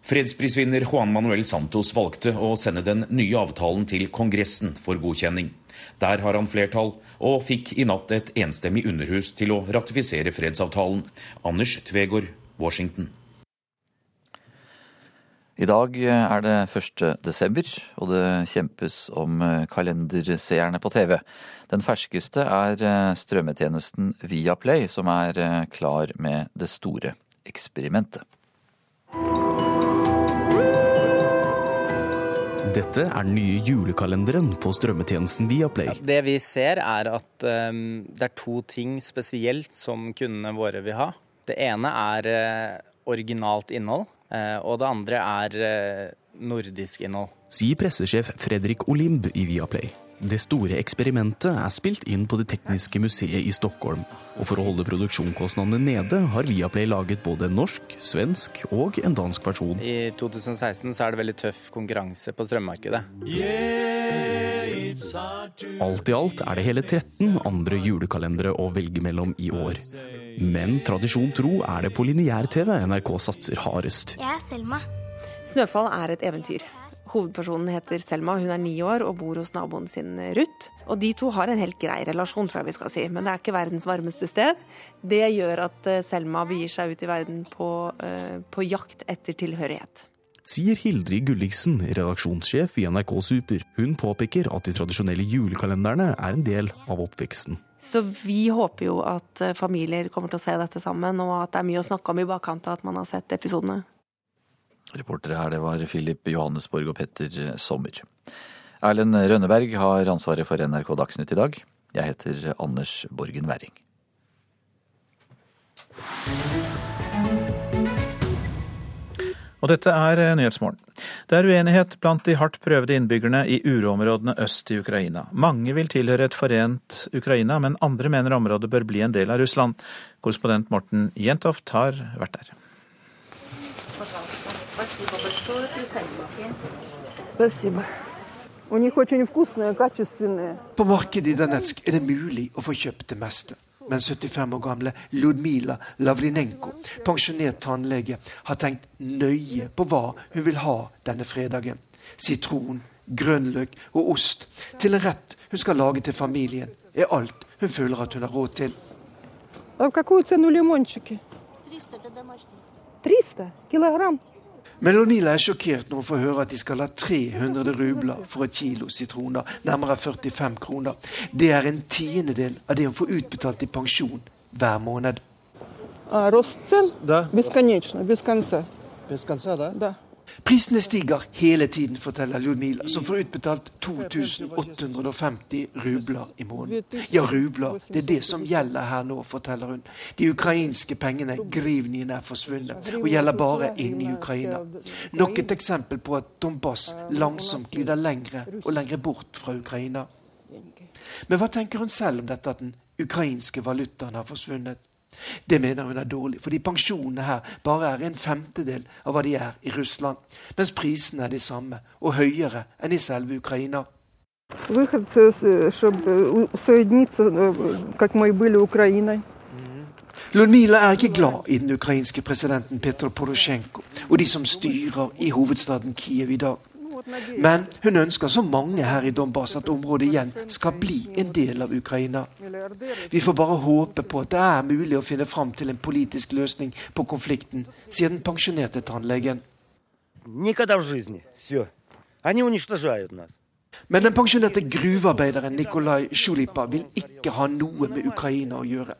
Fredsprisvinner Juan Manuel Santos valgte å sende den nye avtalen til Kongressen for godkjenning. Der har han flertall, og fikk i natt et enstemmig underhus til å ratifisere fredsavtalen. Anders Tvegård, Washington. I dag er det 1. desember, og det kjempes om kalenderseerne på TV. Den ferskeste er strømmetjenesten Viaplay, som er klar med det store eksperimentet. Dette er den nye julekalenderen på strømmetjenesten Viaplay. Ja, det vi ser er at um, det er to ting spesielt som kundene våre vil ha. Det ene er uh, originalt innhold. Eh, og det andre er eh, nordisk innhold. Sier pressesjef Fredrik Olimb i Viaplay. Det store eksperimentet er spilt inn på Det tekniske museet i Stockholm. Og for å holde produksjonskostnadene nede, har Viaplay laget både en norsk, svensk og en dansk versjon. I 2016 så er det veldig tøff konkurranse på strømmarkedet. Alt i alt er det hele 13 andre julekalendere å velge mellom i år. Men tradisjon tro er det på lineær-TV NRK satser hardest. Jeg er Selma. Snøfall er et eventyr. Hovedpersonen heter Selma, hun er ni år og bor hos naboen sin Ruth. Og de to har en helt grei relasjon, tror jeg vi skal si, men det er ikke verdens varmeste sted. Det gjør at Selma begir seg ut i verden på, uh, på jakt etter tilhørighet. Sier Hildrid Gulliksen, redaksjonssjef i NRK Super. Hun påpeker at de tradisjonelle julekalenderne er en del av oppveksten. Så vi håper jo at familier kommer til å se dette sammen, og at det er mye å snakke om i bakkant av at man har sett episodene. Reportere her, det var Filip Johannesborg og Petter Sommer. Erlend Rønneberg har ansvaret for NRK Dagsnytt i dag. Jeg heter Anders Borgen Werring. Og dette er Nyhetsmorgen. Det er uenighet blant de hardt prøvede innbyggerne i uroområdene øst i Ukraina. Mange vil tilhøre et forent Ukraina, men andre mener området bør bli en del av Russland. Korrespondent Morten Jentoft har vært der. På markedet i Donetsk er det mulig å få kjøpt det meste. Men 75 år gamle Ludmila Lavrinenko, pensjonert tannlege, har tenkt nøye på hva hun vil ha denne fredagen. Sitron, grønnløk og ost til en rett hun skal lage til familien, er alt hun føler at hun har råd til. 300 kilogram. Men Ludmila er sjokkert når hun får høre at de skal ha 300 rubler for et kilo sitroner, nærmere 45 kroner. Det er en tiendedel av det hun får utbetalt i pensjon hver måned. Prisene stiger hele tiden, forteller Ludmila, som får utbetalt 2850 rubler i måneden. Ja, rubler, det er det som gjelder her nå, forteller hun. De ukrainske pengene, grivniene, er forsvunnet og gjelder bare inne i Ukraina. Nok et eksempel på at Donbass langsomt glider lengre og lengre bort fra Ukraina. Men hva tenker hun selv om dette at den ukrainske valutaen har forsvunnet? Det mener hun er dårlig, fordi pensjonene her bare er en femtedel av hva de er i Russland, mens prisene er de samme, og høyere enn i selve Ukraina. Ludmila er ikke glad i den ukrainske presidenten Petro Porosjenko og de som styrer i hovedstaden Kiev i dag. Men hun ønsker så mange her i Donbass at området igjen skal bli en del av Ukraina. Vi får bare håpe på at det er mulig å finne fram til en politisk løsning på konflikten, sier den pensjonerte tannlegen. Men den pensjonerte gruvearbeideren Nikolai Sjulipa vil ikke ha noe med Ukraina å gjøre.